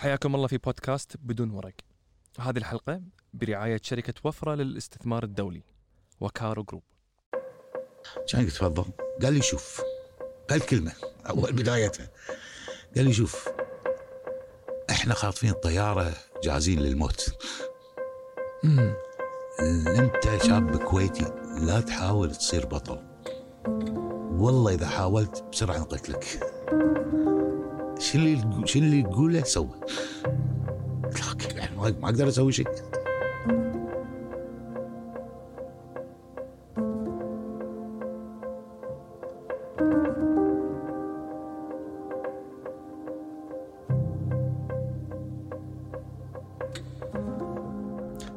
حياكم الله في بودكاست بدون ورق. هذه الحلقة برعاية شركة وفرة للاستثمار الدولي وكارو جروب. كان تفضل. قال لي شوف. قال كلمة أول بدايتها. قال لي شوف إحنا خاطفين طيارة جاهزين للموت. أنت شاب كويتي لا تحاول تصير بطل. والله إذا حاولت بسرعة نقتلك شو اللي شو اللي تقوله سوى لكن يعني ما أقدر أسوي شيء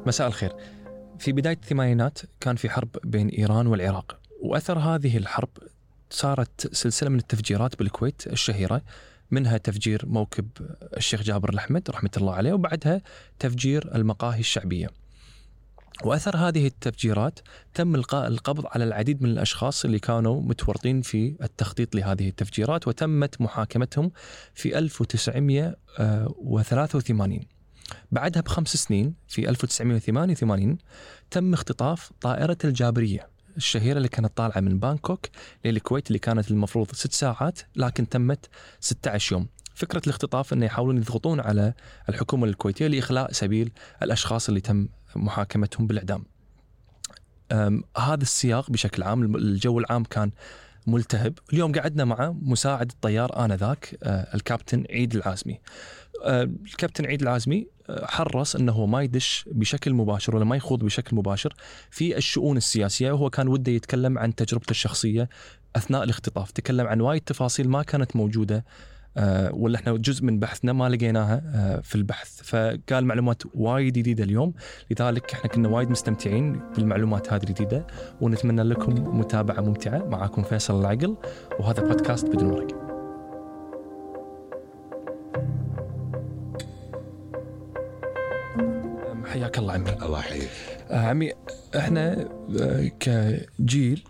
مساء الخير. في بداية الثمانينات كان في حرب بين إيران والعراق وأثر هذه الحرب صارت سلسلة من التفجيرات بالكويت الشهيرة منها تفجير موكب الشيخ جابر الأحمد رحمة الله عليه وبعدها تفجير المقاهي الشعبية. وأثر هذه التفجيرات تم إلقاء القبض على العديد من الأشخاص اللي كانوا متورطين في التخطيط لهذه التفجيرات وتمت محاكمتهم في 1983 بعدها بخمس سنين في 1988 تم اختطاف طائرة الجابرية. الشهيرة اللي كانت طالعة من بانكوك للكويت اللي كانت المفروض ست ساعات لكن تمت 16 يوم. فكرة الاختطاف أنه يحاولون يضغطون على الحكومة الكويتية لإخلاء سبيل الأشخاص اللي تم محاكمتهم بالإعدام. أم، هذا السياق بشكل عام الجو العام كان ملتهب. اليوم قعدنا مع مساعد الطيار آنذاك أه، الكابتن عيد العازمي. أه، الكابتن عيد العازمي حرص إنه ما يدش بشكل مباشر ولا ما يخوض بشكل مباشر في الشؤون السياسية. وهو كان وده يتكلم عن تجربته الشخصية أثناء الاختطاف، تكلم عن وايد تفاصيل ما كانت موجودة آه، ولا إحنا جزء من بحثنا ما لقيناها آه، في البحث، فقال معلومات وايد جديدة اليوم، لذلك إحنا كنا وايد مستمتعين بالمعلومات هذه الجديدة ونتمنى لكم متابعة ممتعة، معاكم فيصل العقل وهذا بودكاست بدون ورق. حياك الله عمي. الله يحييك. آه، عمي إحنا آه، كجيل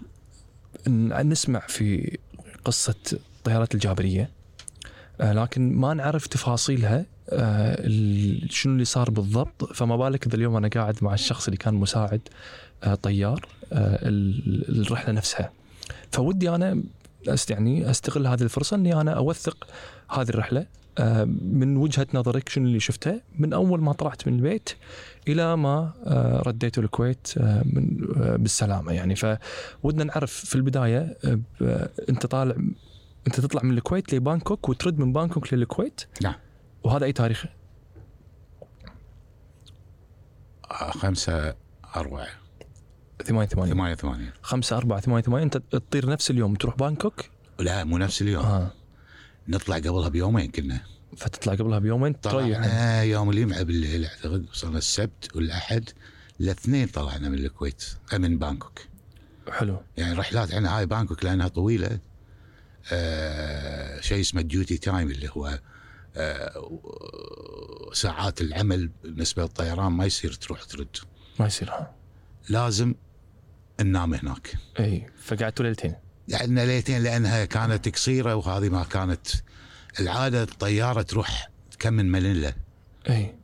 نسمع في قصة الطيارات الجابرية آه، لكن ما نعرف تفاصيلها شنو اللي صار بالضبط. فما بالك اذا اليوم أنا قاعد مع الشخص اللي كان مساعد طيار ال- الرحلة نفسها. فودي أنا يعني أستغل هذه الفرصة إني أنا أوثق هذه الرحلة من وجهة نظرك شنو اللي شفته من أول ما طلعت من البيت إلى ما آه، رديت الكويت آه، من آه، بالسلامة يعني. فودنا نعرف في البداية آه، أنت طالع أنت تطلع من الكويت لبانكوك وترد من بانكوك للكويت. نعم. وهذا أي تاريخ؟ آه، خمسة أربعة. 88 ثمانية. ثمانية 5 4 8 8 أنت تطير نفس اليوم تروح بانكوك؟ لا مو نفس اليوم. آه. نطلع قبلها بيومين كنا. فتطلع قبلها بيومين؟ تريح طلعنا يوم الجمعة بالليل اعتقد وصلنا السبت والأحد الاثنين طلعنا من الكويت من بانكوك. حلو. يعني رحلات عنا هاي بانكوك لأنها طويلة. آه شيء اسمه duty time اللي هو آه ساعات العمل بالنسبة للطيران ما يصير تروح ترد. ما يصير ها. لازم ننام هناك. إي فقعدتوا ليلتين. قعدنا ليلتين لأنها كانت قصيرة وهذه ما كانت. العادة الطيارة تروح تكمل مانيلا إي.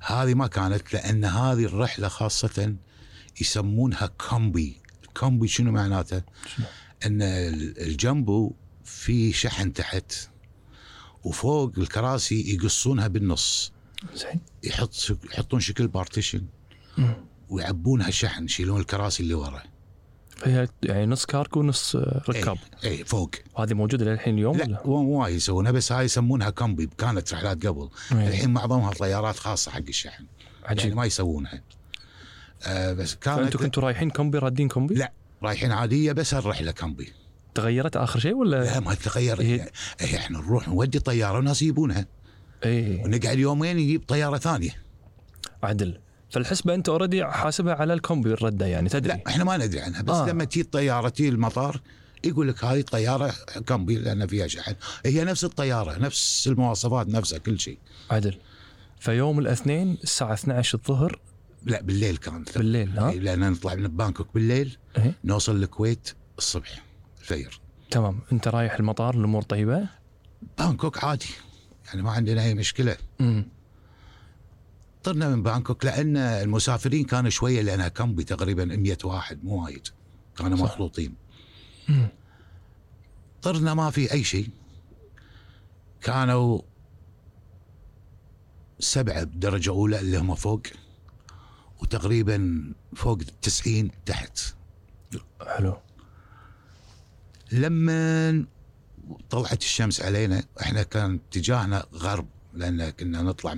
هذه ما كانت لأن هذه الرحلة خاصة يسمونها combi. combi شنو معناته؟ شنو؟ إن ال- الجنبو في شحن تحت وفوق الكراسي يقصونها بالنص. زين. يحط يحطون شكل partition. ويعبونها شحن يشيلون الكراسي اللي ورا. فهي يعني نص كاركو ونص ركاب. اي إيه، فوق. وهذه موجودة للحين اليوم لا وايد يسوونها بس هاي يسمونها combi كانت رحلات قبل. إيه. الحين معظمها طيارات خاصة حق الشحن. يعني عجيب ما يسوونها. آه بس كانت فانتم كنتوا رايحين combi رادين combi؟ لا رايحين عادية بس الرحلة combi تغيرت آخر شيء ولا؟ لا ما تغير هي- إيه إحنا نروح نودي طيارة وناس يجيبونها. اي ونقعد يومين يجيب طيارة ثانية. عدل. فالحسبة أنت already حاسبها على ال combi الرده يعني تدري. لا إحنا ما ندري عنها بس آه. لما تجي الطيارة تجي المطار يقول لك هذه طياره combi لأن فيها شحن. هي نفس الطيارة نفس المواصفات نفسها كل شيء. عدل فيوم الاثنين الساعة 12 الظهر. لا بالليل كانت بالليل ها؟ إيه، لأن نطلع من بانكوك بالليل إيه؟ نوصل الكويت الصبح الفجر تمام. أنت رايح المطار الأمور طيبة؟ بانكوك عادي يعني ما عندنا أي مشكلة. امم طرنا من بانكوك لأن المسافرين كانوا شوية لأنها combi تقريبا 100 واحد مو وايد. كانوا. مخلوطين. طرنا ما في أي شيء. كانوا سبعة بدرجة أولى اللي هم فوق وتقريبا فوق 90 تحت. حلو. لما طلعت الشمس علينا إحنا كان اتجاهنا غرب. لأن كنا نطلع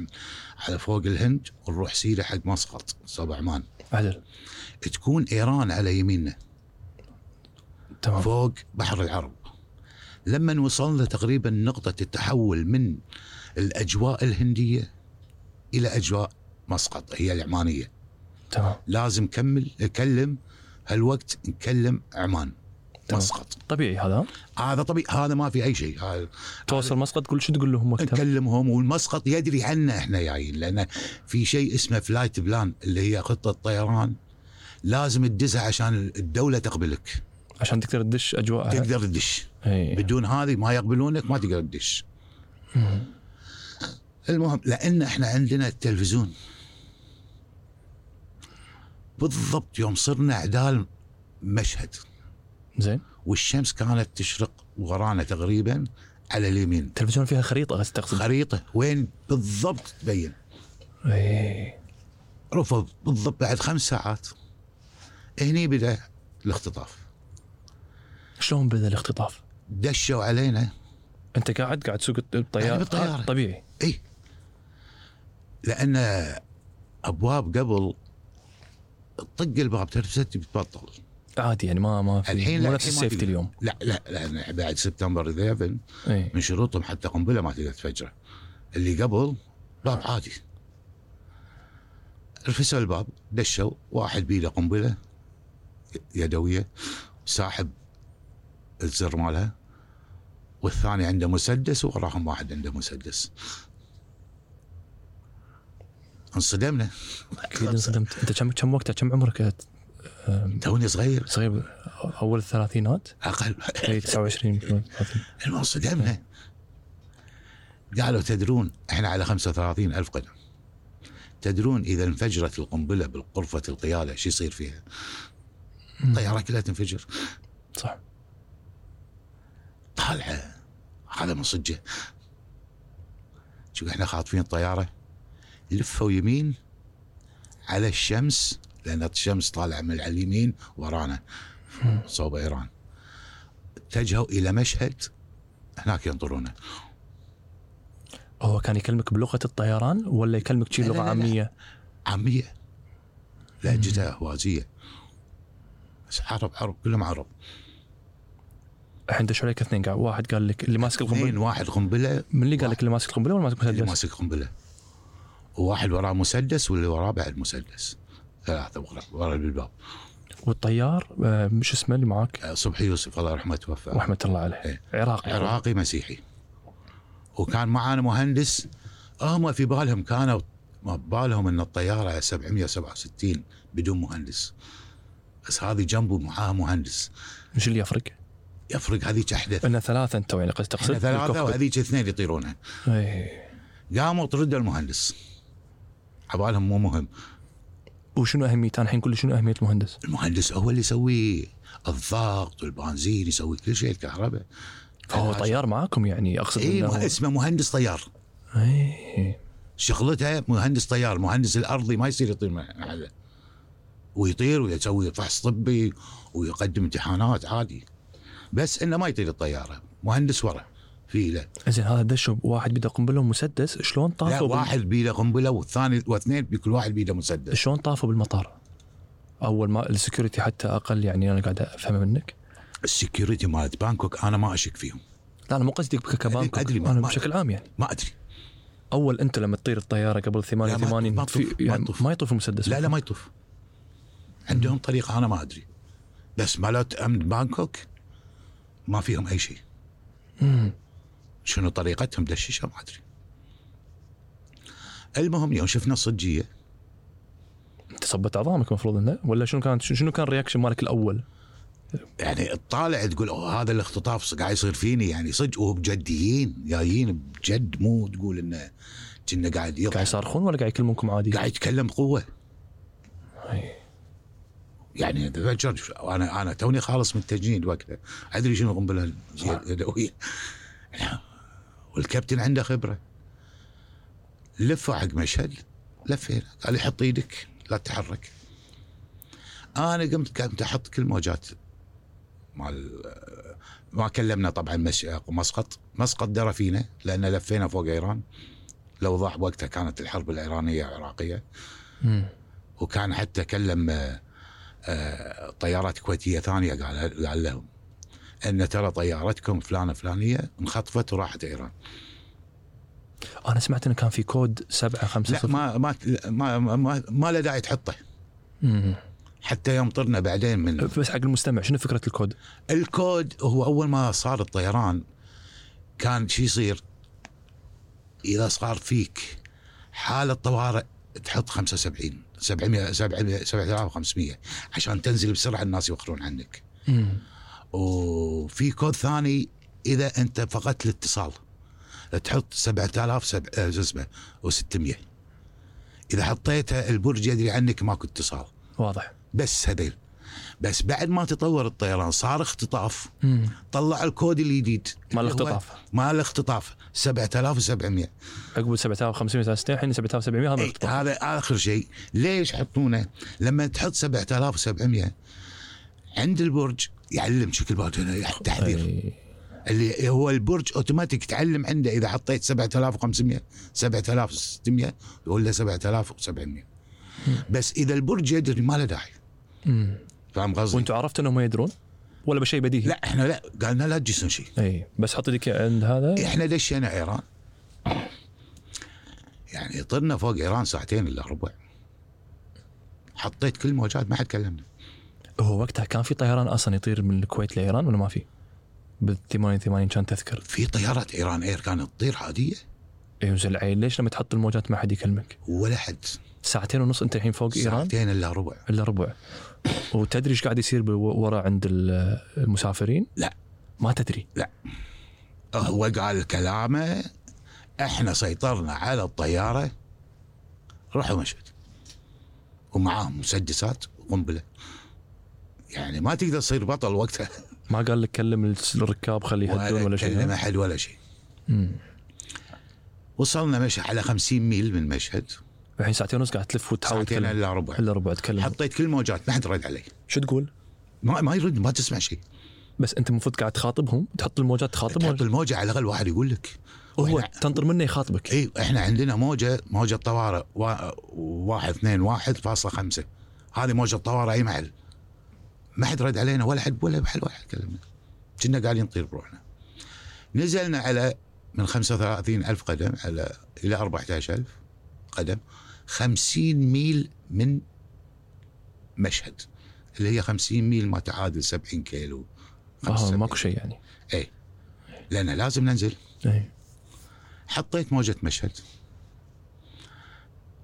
على فوق الهند ونروح سيرة حق مسقط صوب عمان عدل تكون إيران على يميننا. تمام. فوق بحر العرب. لما وصلنا تقريبا نقطة التحول من الأجواء الهندية إلى أجواء مسقط هي العمانية. تمام. لازم كمل نكلم هالوقت نكلم عمان. مسقط. طبيعي هذا. هذا طبيعي. هذا ما في أي شيء. توصل مسقط تقول شو تقول لهم وقتها. نكلمهم والمسقط يدري عنا إحنا جايين لأن في شيء اسمه flight plan اللي هي خطة طيران لازم تدزها عشان الدولة تقبلك. عشان تقدر تدش اجواء تقدر تدش. إي. بدون هذه ما يقبلونك ما تقدر تدش. المهم لأن إحنا عندنا التلفزيون. بالضبط يوم صرنا عدال مشهد. زين. والشمس كانت تشرق ورانا تقريبا على اليمين. التلفزيون فيها خريطة قصدي تقصد؟ خريطة. وين؟ بالضبط تبين اي رفض. بالضبط بعد خمس ساعات. هني بدأ الاختطاف. شلون بدأ الاختطاف؟ دشوا علينا. أنت قاعد؟ قاعد تسوق الطيارة؟ يعني بالطيارة. آه، طبيعي. إي. لأن أبواب قبل طق الباب ترتب بتبطل. عادي يعني ما ما في الحين مو لا نفس السيفتي. اليوم. لا لا لأن بعد سبتمبر 11 إي. من شروطهم حتى قنبلة ما تقدر تفجره. اللي قبل باب عادي. رفسوا الباب دشوا واحد بيده قنبلة يدوية ساحب الزر مالها والثاني عنده مسدس ووراهم واحد عنده مسدس. انصدمنا. أكيد انصدمت. أنت كم كم وقتها؟ كم عمرك توني صغير. صغير. أول الثلاثينات أقل. اي 29 30. المهم انصدمنا قالوا تدرون إحنا على 35 ألف قدم. تدرون إذا انفجرت القنبلة بالغرفة القيادة شو يصير فيها؟ الطيارة كلها تنفجر. صح. طالعة. هذا من صجة شوف إحنا خاطفين الطيارة. لفوا يمين على الشمس. لأن الشمس طالعة من اليمين ورانا صوب إيران. اتجهوا إلى مشهد هناك ينظرونا هو كان يكلمك بلغة الطيران ولا يكلمك شي لا، لا، لغة لا، لا. عامية؟ عامية. لهجتها أهوازية بس عرب عرب كلهم عرب. الحين دشوا عليك اثنين قاعد واحد قال لك اللي ماسك اثنين القنبله واحد قنبلة. من اللي قال لك اللي ماسك القنبلة ولا ماسك اللي مسدس؟ ماسك قنبلة. وواحد وراه مسدس واللي وراه بعد مسدس. ثلاثة ورا ورا بالباب والطيار آه، مش اسمه اللي معاك؟ آه، صبحي يوسف الله يرحمه توفى. رحمه الله عليه. إيه. عراقي. عراقي مسيحي. وكان معانا مهندس هم في بالهم كانوا ما ببالهم إن الطيارة 767 بدون مهندس. بس هذه جنبه معاه مهندس. مش اللي يفرق؟ يفرق هذيك أحدث. انه ثلاثة أنت يعني قصدي تقصد؟ ثلاثة. وهذيك اثنين يطيرونها. إيه. قاموا طردوا المهندس. عبالهم مو مهم. وشنو اهميته الحين كل شنو أهمية المهندس؟ المهندس هو اللي يسوي الضغط والبنزين يسوي كل شيء الكهرباء. فهو طيار معاكم يعني أقصد اي انه اسمه مهندس طيار. إيه. شغلته مهندس طيار المهندس الأرضي ما يصير يطير محله ويطير ويسوي فحص طبي ويقدم امتحانات عادي. بس إنه ما يطير الطيارة مهندس ورا. في له. زين هذا دش واحد بيده قنبله ومسدس شلون لا طافوا بال- واحد بيده قنبله والثاني واثنين بكل واحد بيده مسدس. شلون طافوا بالمطار؟ أول ما السكيورتي حتى أقل يعني أنا قاعد افهم منك. ال security مالت بانكوك أنا ما أشك فيهم. لا أنا مو قصدي كبانكوك أدري، ما- أنا ما- بشكل عام يعني. ما أدري. أول أنت لما تطير الطيارة قبل 88 ما في يعني. ما يطوف المسدس. لا لا ما يطوف. عندهم طريقة أنا ما أدري. بس مالت أمن بانكوك ما فيهم أي شيء. شنو طريقتهم دششه ما أدري. المهم يوم شفنا الصجيه انت صبت اعظامك المفروض إنه؟ ولا شنو كان شنو كان الرياكشن مالك الأول؟ يعني تطالع تقول أوه هذا الاختطاف قاعد يصير فيني يعني صدق وبجديين جايين بجد مو تقول إنه كنا قاعد قاعد يضحك يصارخون ولا قاعد يكلمونكم عادي؟ قاعد يتكلم بقوة. يعني أنا أنا توني خالص من التجنيد وقتها. أدري شنو القنبله اليدويه والكابتن عنده خبرة. لفوا حق مشهد لفينا. قال لي حط إيدك لا تتحرك. أنا قمت قمت أحط كل موجات مال ما كلمنا طبعا مش مسقط مسقط درى فينا لأن لفينا فوق إيران. الاوضاع وقتها كانت الحرب الإيرانية العراقيه. وكان حتى كلم آه، طيارات كويتية ثانية قال قال لهم أن ترى طيارتكم فلانة فلانية انخطفت وراحت إيران أنا سمعت انه كان في كود 7 5 لا ما ما ما ما, ما له داعي تحطه مم. حتى يوم طرنا بعدين من بس حق المستمع شنو فكرة الكود؟ الكود هو أول ما صار الطيران كان شو يصير إذا صار فيك حاله طوارئ تحط 75 700 700 7500 عشان تنزل بسرعة الناس يوخرون عنك مم. وفي كود ثاني إذا أنت فقدت الاتصال. تحط 7000 سب- آه، شو اسمه و600 إذا حطيتها البرج يدري عنك ماكو اتصال. واضح. بس هذيل. بس بعد ما تطور الطيران صار اختطاف. مم. طلع الكود الجديد. مال الاختطاف. مال الاختطاف. 7700 عقب 7560 الحين 7700 هذا إيه، الاختطاف. هذا آخر شيء. ليش يحطونه لما تحط 7700 عند البرج يعلم شكل برج هنا تحذير أي. اللي هو البرج أوتوماتيك تعلم عنده إذا حطيت 7500 7600 يقول له 7700 بس إذا البرج يدري ما له داعي. فاهم قصدي؟ وأنتم عرفتوا إنهم ما يدرون؟ ولا بشيء بديهي؟ لا إحنا لا قالنا لا تجسون شيء أي بس حط يدك عند هذا إحنا دشينا إيران يعني طرنا فوق إيران ساعتين إلا ربع حطيت كل موجات ما حد كلمنا هو وقتها كان في طيران أصلا يطير من الكويت لإيران ولا ما في؟ بال 88 كان تذكر. في طيارات إيران إير كانت تطير عادية؟ اي وزل العين؟ ليش لما تحط الموجات ما حد يكلمك؟ ولا حد. ساعتين ونص أنت الحين فوق إيران؟ ساعتين إلا ربع. إلا ربع. وتدري إيش قاعد يصير ورا عند ال- المسافرين؟ لا. ما تدري. هو قال كلامه إحنا سيطرنا على الطيارة روحوا مشهد. ومعاهم مسدسات وقنبلة. يعني ما تقدر تصير بطل وقتها. ما قال لك كلم الركاب خليه يهدون ولا كلم شيء احد ولا شيء. وصلنا مشهد على 50 ميل من مشهد. الحين ساعتين ونص قاعد تلف وتحاول ساعتين إلا ربع. إلا ربع تكلم. حطيت كل موجات ما حد رد علي. شو تقول؟ ما, ما يرد ما تسمع شيء. بس أنت المفروض قاعد تخاطبهم؟ تحط الموجات تخاطبهم تحط الموجة على الأقل واحد يقول لك. هو تنطر منه يخاطبك. اي إحنا عندنا موجة موجة طوارئ وا- واحد اثنين واحد فاصلة خمسة. هذه موجة طوارئ اي محل. ما حد رد علينا ولا حد ولا محل ولا حد كلمنا. كنا قاعدين نطير بروحنا. نزلنا على من 35 ألف قدم على إلى 14 ألف قدم 50 ميل من مشهد اللي هي 50 ميل ما تعادل 70 كيلو. 75. ماكو شيء يعني. اي لأن لازم ننزل. اي حطيت موجة مشهد.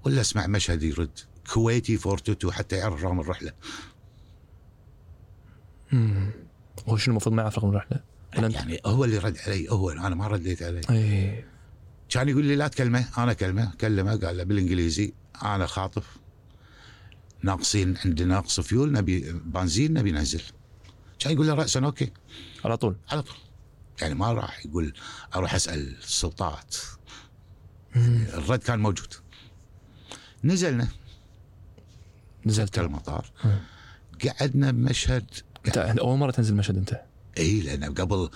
ولا أسمع مشهد يرد. Kuwaiti four two two حتى يعرف رقم هو شنو المفروض ما يعرف رقم الرحله؟ يعني هو اللي رد علي هو أنا ما رديت عليه. اي كان يقول لي لا تكلمه أنا كلمه كلمه قال له بالإنجليزي أنا خاطف. ناقصين عندنا ناقص فيول نبي بنزين نبي ننزل. كان يقول له رأسا okay. على طول؟ على طول. يعني ما راح يقول أروح أسأل السلطات. الرد كان موجود. نزلنا. نزلت. المطار. مم. قعدنا بمشهد أنت أول مرة تنزل مشهد أنت؟ إي لأن قبل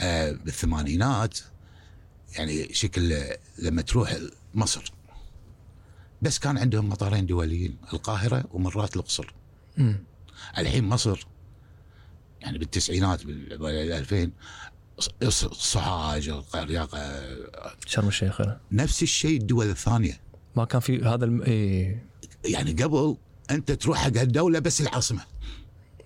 آه بالثمانينات يعني شكل لما تروح مصر بس كان عندهم مطارين دوليين القاهرة ومرات الاقصر. الحين مصر يعني بالتسعينات بال 2000 ص- صعاج القرية آه، شرم الشيخ. نفس الشيء الدول الثانية. ما كان في هذا الم... إي. يعني قبل أنت تروح حق هالدولة بس العاصمة.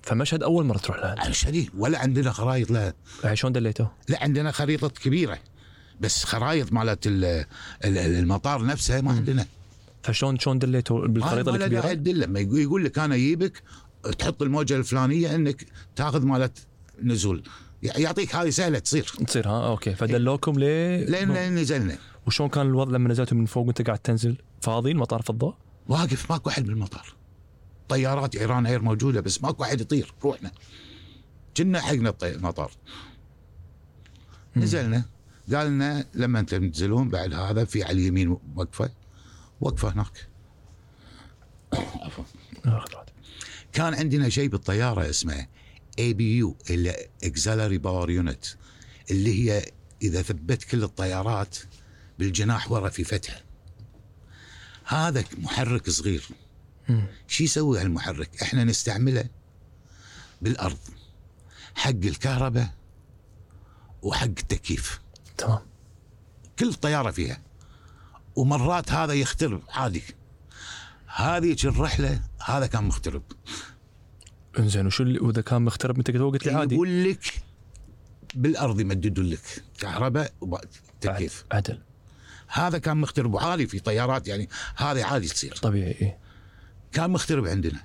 فمشهد أول مرة تروح لها شديد. ولا عندنا خرائط لها الحين شلون دليته؟ لا عندنا خريطة كبيرة. بس خرائط مالت ال- ال- المطار نفسه ما عندنا. فشلون شلون دليته بالخريطة له الكبيرة؟ تدل لما يقول لك أنا أجيبك تحط الموجة الفلانية إنك تاخذ مالت نزول. يعطيك هذه سهلة تصير. تصير ها؟ okay. فدلوكم ليه لين لين نزلنا. وشلون كان الوضع لما نزلتوا من فوق وانت قاعد تنزل؟ فاضي المطار فضاء؟ واقف ماكو أحد بالمطار. طيارات Iran Air موجودة بس ماكو أحد يطير روحنا. كنا حقنا المطار. نزلنا. قال لنا لما تنزلون بعد هذا في على اليمين وقفة. وقفة هناك. عفوا. كان عندنا شيء بالطيارة اسمه APU اللي auxiliary power unit اللي هي إذا ثبت كل الطيارات بالجناح ورا في فتحة. هذا محرك صغير. شو يسوي هالمحرك؟ إحنا نستعمله بالأرض حق الكهرباء وحق التكييف. تمام. كل الطياره فيها. ومرات هذا يخترب عادي. هذه الرحلة هذا كان مخترب. إنزين وشو اللي وإذا كان مخترب انت قلت لي عادي يقول لك بالأرض يمددون لك كهرباء وتكييف عدل هذا كان مخترب وعالي في طيارات يعني هذه عادي تصير. طبيعي إيه. كان مخترب عندنا.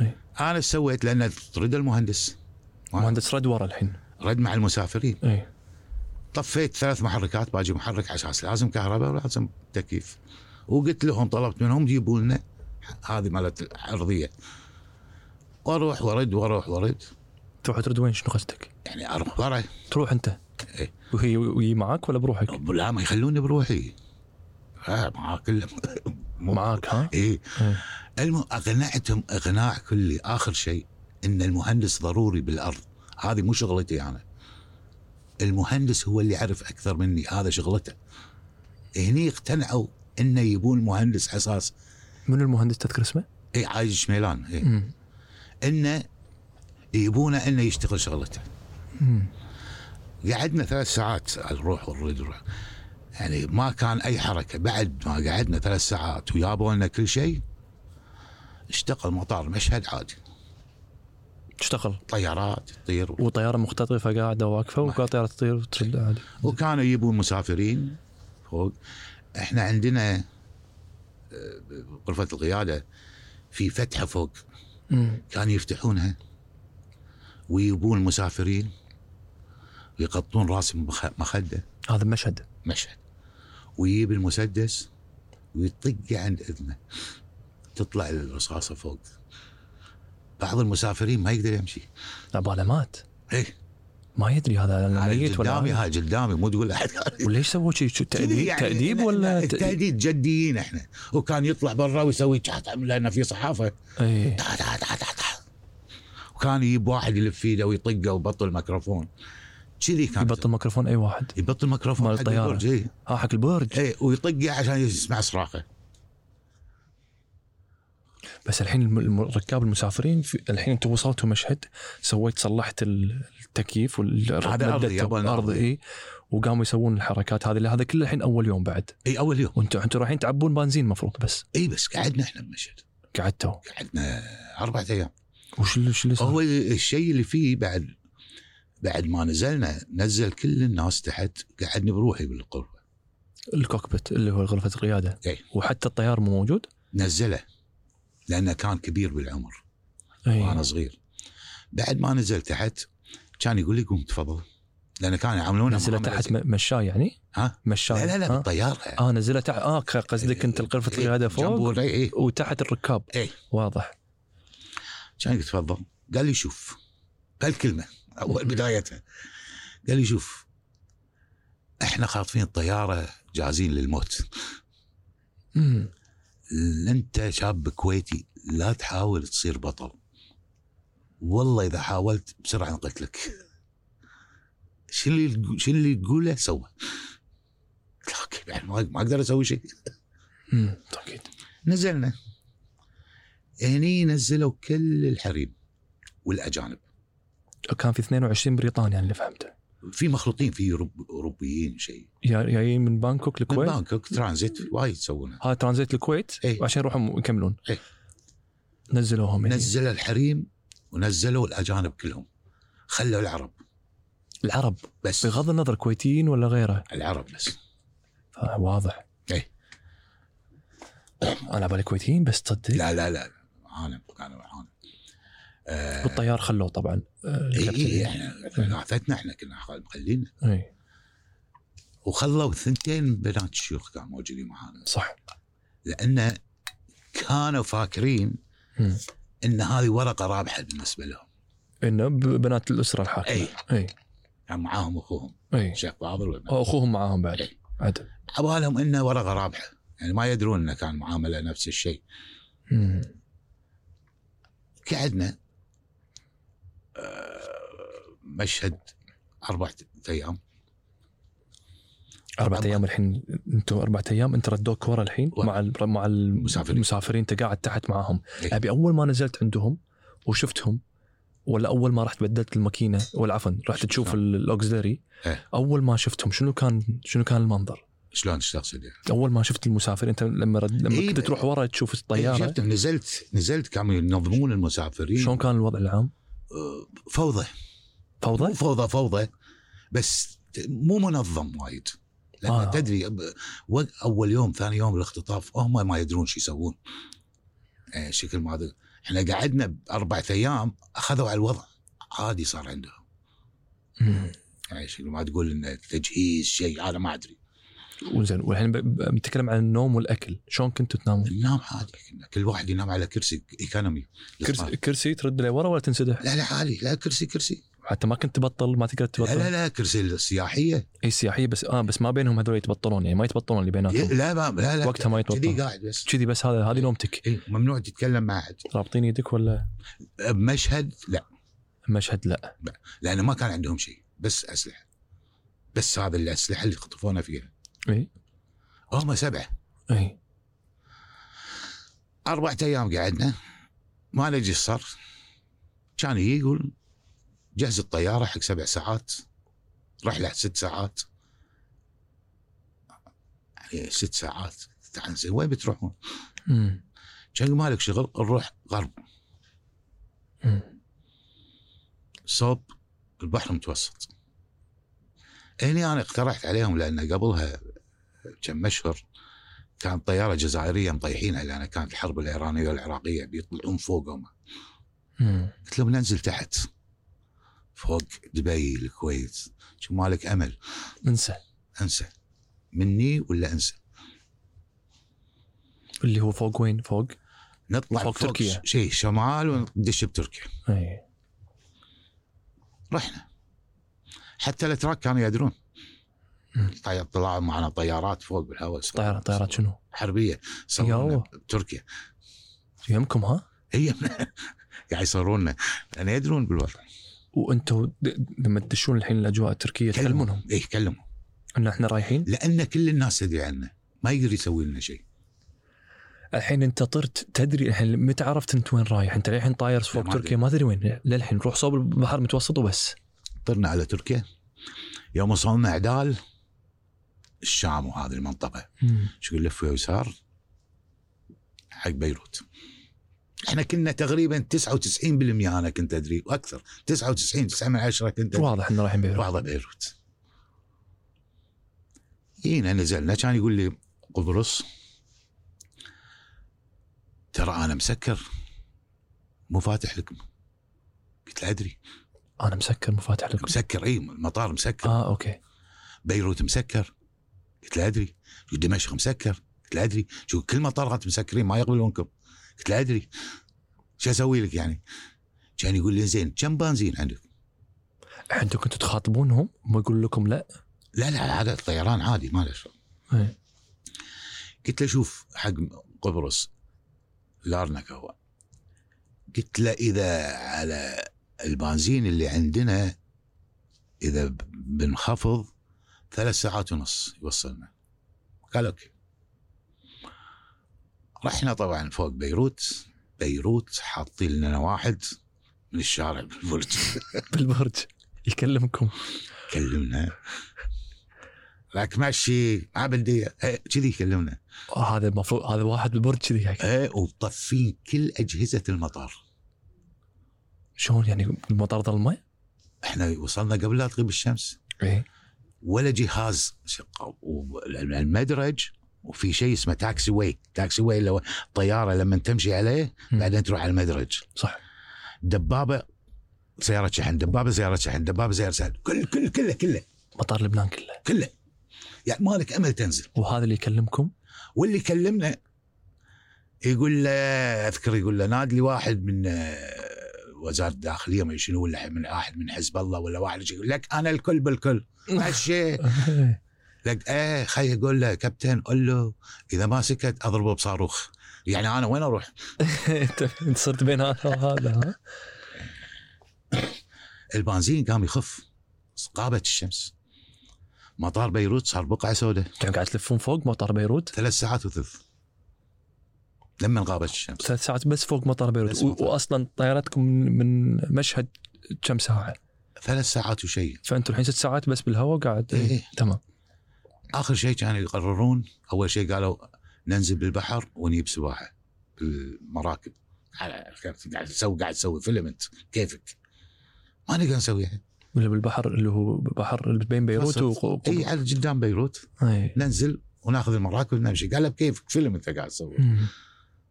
إيه. أنا سويت لأن رد المهندس. مهندس رد ورا الحين. رد مع المسافرين. اي طفيت ثلاث محركات باجي محرك على أساس لازم كهرباء ولازم تكييف. وقلت لهم طلبت منهم جيبوا لنا هذه مالت الارضيه وأروح ورد وأروح ورد تروح ترد وين؟ شنو قصدك؟ يعني أروح ورا. تروح أنت؟ إيه. وهي وهي معك ولا بروحك؟ لا ما يخلوني بروحي. آه معاه كله معاك ها؟ إيه. إيه. الم... اقنعتهم اقناع كلي آخر شيء إن المهندس ضروري بالأرض هذه مو شغلتي أنا المهندس هو اللي يعرف أكثر مني هذا شغلته هني اقتنعوا إنه يبون مهندس أساس من المهندس تذكر اسمه؟ اي عايش شميلان. مم. انه يبونه إنه يشتغل شغلته مم. قعدنا ثلاث ساعات نروح ونرد نروح. يعني ما كان أي حركة بعد ما قعدنا ثلاث ساعات وجابوا لنا كل شيء اشتغل مطار مشهد عادي. تشتغل طيارات تطير. وطيارة مختطفة قاعدة واقفة وقاعده طياره تطير وترد عادي. وكانوا يجيبون مسافرين فوق. إحنا عندنا آه، غرفة القيادة في فتحة فوق. كانوا يفتحونها ويجيبون المسافرين ويقطون راس مخ- مخدة. هذا مشهد. مشهد. ويجيب المسدس ويطق عند إذنه. تطلع الرصاصة فوق. بعض المسافرين ما يقدر يمشي. عباله مات. إيه. ما يدري هذا ميت ولا قدامي. هاي قدامي مو تقول أحد. وليش سووا شيء شو تأديب يعني تأديب لا- ولا لا، ت- تأديب جديين إحنا. وكان يطلع برا ويسوي لأن في صحافة. إيه. تا تا تا تا تا. وكان يجيب واحد يلف إيده ويطقه ويبطل الميكروفون. كذي كان يبطل ميكروفون أي واحد؟ يبطل الميكروفون مال حق الطيارة. البرج اي ها حق البرج. اي ويطقه عشان يسمع صراخة. بس الحين الركاب المسافرين في الحين أنتم وصلتوا مشهد سويت صلحت ال- التكييف هذا الأرض أرضي. إي وقاموا يسوون الحركات هذه. هذا كله الحين أول يوم بعد. إي أول يوم. وأنتم أنتم رايحين تعبون بنزين المفروض بس. إي بس قعدنا إحنا بمشهد. قعدتوا؟ قعدنا أربعة أيام. وش اللي وش اللي صار؟ هو الشيء اللي فيه بعد بعد ما نزلنا نزل كل الناس تحت قعدني بروحي بالغرفه الكوكبيت اللي هو غرفة القيادة. إيه. وحتى الطيار مو موجود؟ نزله. لأنه كان كبير بالعمر أي. وأنا صغير. بعد ما نزل تحت كان يقول لي قوم تفضل. لأن كانوا يعاملونه نزله تحت زي- م- مشاي يعني؟ ها؟ مشاي. لا لا لا؟ بالطيارة. آه نزله تحت. آه قصدك أنت غرفه إيه، القياده فوق؟ الري- إيه. وتحت الركاب. إيه. واضح. كان يقول تفضل. قال لي شوف. هالكلمه أول بدايتها. قال لي شوف إحنا خاطفين الطيارة جاهزين للموت. انت شاب كويتي لا تحاول تصير بطل. والله إذا حاولت بسرعة نقتلك شو اللي شو اللي تقوله سوى. أوكي يعني ما أقدر أسوي شيء. أكيد. نزلنا. هني نزلوا كل الحريم والأجانب. كان في 22 بريطاني يعني اللي فهمته. في مخلوطين في أوروبيين شيء. جا- جايين من بانكوك من الكويت بانكوك ترانزيت وايد يسوونها هذا ترانزيت الكويت إيه. وعشان يروحوا يكملون. إيه. نزلوهم هنا. نزل الحريم ونزلوا الأجانب كلهم. خلوا العرب. العرب؟ بس. بغض النظر كويتيين ولا غيره؟ العرب بس. واضح إيه. أنا بالي كويتيين بس تصدق. لا لا لا. معانا كانوا معانا آه والطيار خلوه طبعا آه، اي الكابتن. اي إحنا ثلاثتنا إحنا كنا مخلين اي وخلوا ثنتين بنات الشيوخ كانوا موجودين معانا. صح. لأن كانوا فاكرين مم. إن هذه ورقة رابحة بالنسبة لهم. إنه بنات الأسرة الحاكمة. اي اي كان معاهم أخوهم. اي الشيخ فاضل أخوهم معاهم بعد. إي. عدل عبالهم إنه ورقة رابحة. يعني ما يدرون إنه كان معاملة نفس الشيء. قعدنا آه، مشهد أربع أيام أربع طبعاً. أيام الحين أنتم أربع أيام أنت ردوك ورا الحين ورا. مع ال- مع المسافرين. المسافرين أنت قاعد تحت معاهم إيه. أبي أول ما نزلت عندهم وشفتهم ولا أول ما رحت بدلت الماكينة ولا عفوا رحت تشوف شلون؟ ال- الأوكسلري إيه. أول ما شفتهم شنو كان شنو كان المنظر؟ شلون إيش تقصد يعني؟ أول ما شفت المسافر أنت لما رد لما إيه. كنت تروح ورا تشوف الطيارة شفت نزلت نزلت كانوا ينظمون المسافرين شلون كان الوضع العام؟ آه، فوضى؟ مو فوضى؟ فوضى. بس مو منظم وايد. لأن آه. تدري أول يوم ثاني يوم الاختطاف هم ما يدرون شو يسوون. آه، شكل ما. إحنا قعدنا بأربعة أيام أخذوا على الوضع. عادي صار عندهم. يعني شكل ما تقول ان تجهيز شيء أنا ما أدري. وزين. والحين بنتكلم عن النوم والأكل. شلون كنتوا تنامون؟ ننام عادي. كل واحد ينام على كرسي ايكونومي كرسي كرسي ترد له ورا ولا تنسدح؟ لا لا عادي. لا كرسي كرسي. حتى ما كنت تبطل ما تقدر لا تبطل. لا لا كرسي السياحيه إي سياحية بس آه بس ما بينهم هذول يتبطلون يعني ما يتبطلون اللي بيناتهم. لا ما لا لا وقتها ما كذي يتبطل قاعد بس. كذي بس هذا هذه نومتك إيه، ممنوع تتكلم مع أحد. رابطين يدك ولا؟ بمشهد لا. مشهد لا. لأنه ما كان عندهم شيء بس أسلحة. بس هذا الأسلحة اللي خطفونا فيها. إي. هم سبعة. إي. أربعة أيام قعدنا ما نجي صار كان يجي يقول جهز الطيارة حق سبع ساعات رحله ست ساعات. يعني ست ساعات. تعال زين وين بتروحون؟ كان مالك شغل نروح غرب. صوب البحر المتوسط هني أنا اقترحت عليهم لأن قبلها كم أشهر كانت طيارة جزائرية مطيحينها لأن كانت الحرب الإيرانية والعراقية بيطلعون فوقهم. قلت لهم ننزل تحت. فوق دبي الكويت. شو مالك أمل. انسى. انسى. مني ولا انسى؟ اللي هو فوق وين؟ فوق؟ نطلع فوق فوق, تركيا. شيء شمال وندش بتركيا. اي رحنا. حتى الأتراك كانوا يدرون. طلعوا معنا طيارات فوق بالهواء طيارات طيارات شنو؟ حربية. صورونا بتركيا. يمكم ها؟ هي قاعد يصورونا لأن يدرون بالوضع. وأنتم لما تدشون الحين الأجواء التركية تكلمونهم اي كلمهم. إن إحنا رايحين؟ لأن كل الناس تدري عنه. ما يقدر يسوي لنا شيء. الحين أنت طرت تدري الحين متى عرفت أنت وين رايح؟ أنت للحين طاير فوق ما تركيا. ما تدري وين. للحين روح صوب البحر المتوسط وبس. طرنا على تركيا. يوم وصلنا عدال الشام وهذه المنطقة. شو يقول لف يسار حق بيروت. إحنا كنا تقريبا 99% أنا كنت أدري وأكثر. 99 9 من 10 كنت أدري. واضح إنه رايحين بيروت بعض بيروت جينا نزلنا كان يقول لي قبرص ترى أنا مسكر مو فاتح لكم. قلت له أدري. أنا مسكر مو فاتح لكم. مسكر إي المطار مسكر. آه okay. بيروت مسكر. قلت له أدري. دمشق مسكر؟ قلت له أدري. شو كل مطارات مسكرين ما يقبلونكم. قلت له أدري. شو أسوي لك يعني؟ كان يقول لي زين كم بنزين عندك؟ أنتم كنتوا تخاطبونهم؟ ما يقول لكم لا؟ لا لا هذا الطيران عادي ما له شغل. إيه. قلت له شوف حق قبرص لارنك هو قلت له إذا على البنزين اللي عندنا إذا بنخفض ثلاث ساعات ونص يوصلنا. قال أوكي. رحنا طبعا فوق بيروت بيروت حاطين لنا واحد من الشارع بالبرج. بالبرج. يكلمكم. كلمنا. لك ماشي ما بدي إيه، كذي يكلمنا آه هذا المفروض هذا واحد بالبرج كذي. إيه وطفين كل أجهزة المطار. شلون يعني المطار ظلمه؟ إحنا وصلنا قبل لا تغيب الشمس. إيه. ولا جهاز شغال. والمدرج وفي شيء اسمه taxiway taxiway اللي هو طيارة لما تمشي عليه. بعدين تروح على المدرج. صح. دبابة سياره شحن دبابة سياره شحن دبابة سياره شحن. كل كل كله كله. مطار لبنان كله. كله. يعني مالك أمل تنزل. وهذا اللي يكلمكم؟ واللي كلمنا يقول له أذكر يقول له نادي لي واحد من آه، وزارة الداخلية ما شنو ولا من واحد من حزب الله ولا واحد يقول لك أنا الكل بالكل. ماشي. لك إيه خي يقول له كابتن قول له إذا ما سكت أضربه بصاروخ. يعني أنا وين أروح؟ انت صرت بين هذا وهذا ها؟ البنزين قام يخف غابت الشمس. مطار بيروت صار بقعة سوداء. كانوا قاعد تلفون فوق مطار بيروت؟ ثلاث ساعات وثلث. لما غابت الشمس. ثلاث ساعات بس فوق مطار بيروت. و-. واصلا طيارتكم من مشهد كم ساعة؟ ثلاث ساعات وشيء. فانتم الحين ست ساعات بس بالهواء قاعد إيه. تمام. آخر شيء كانوا يقررون أول شيء قالوا ننزل بالبحر ونجيب سباحه بالمراكب. على- قاعد تسوي؟ قاعد تسوي فيلم أنت. كيفك؟ ما نقدر نسويها ولا بالبحر اللي هو بحر بين بيروت وسط. وق- إي على قدام بيروت. إي. ننزل وناخذ المراكب ونمشي. قال له بكيفك؟ فيلم أنت قاعد تسوي.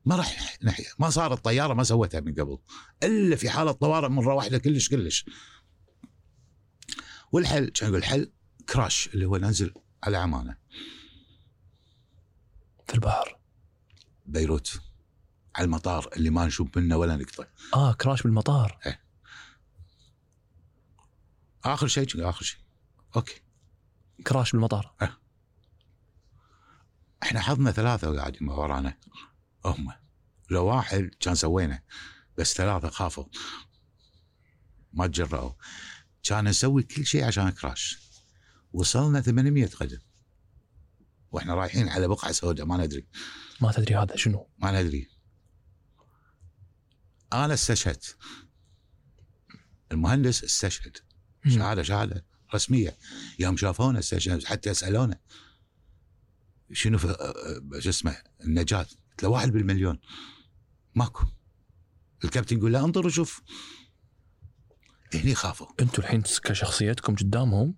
ما راح ناحيه ما صارت طياره ما سوتها من قبل. إلا في حالة طوارئ مرة واحدة كلش كلش. والحل كان يقول الحل كراش اللي هو ننزل على عمانه. في البحر. بيروت. على المطار اللي ما نشوف منه ولا نقطة. آه كراش بالمطار آخر شيء آخر شيء. أوكي. كراش بالمطار إحنا حظنا ثلاثة قاعدين ورانا. هم. لو واحد كان سوينا بس ثلاثة خافوا. ما تجرأوا كان نسوي كل شيء عشان كراش. وصلنا 800 قدم. وإحنا رايحين على بقعة سوداء ما ندري. ما تدري هذا شنو. ما ندري. أنا استشهدت. المهندس استشهد. شهادة شهادة رسمية. يوم شافونا استشهد حتى يسالونا شنو في آه، شو اسمه النجاة؟ قلت له واحد بالمليون. ماكو. الكابتن يقول له انظر وشوف. هني خافوا. أنتم الحين كشخصيتكم قدامهم؟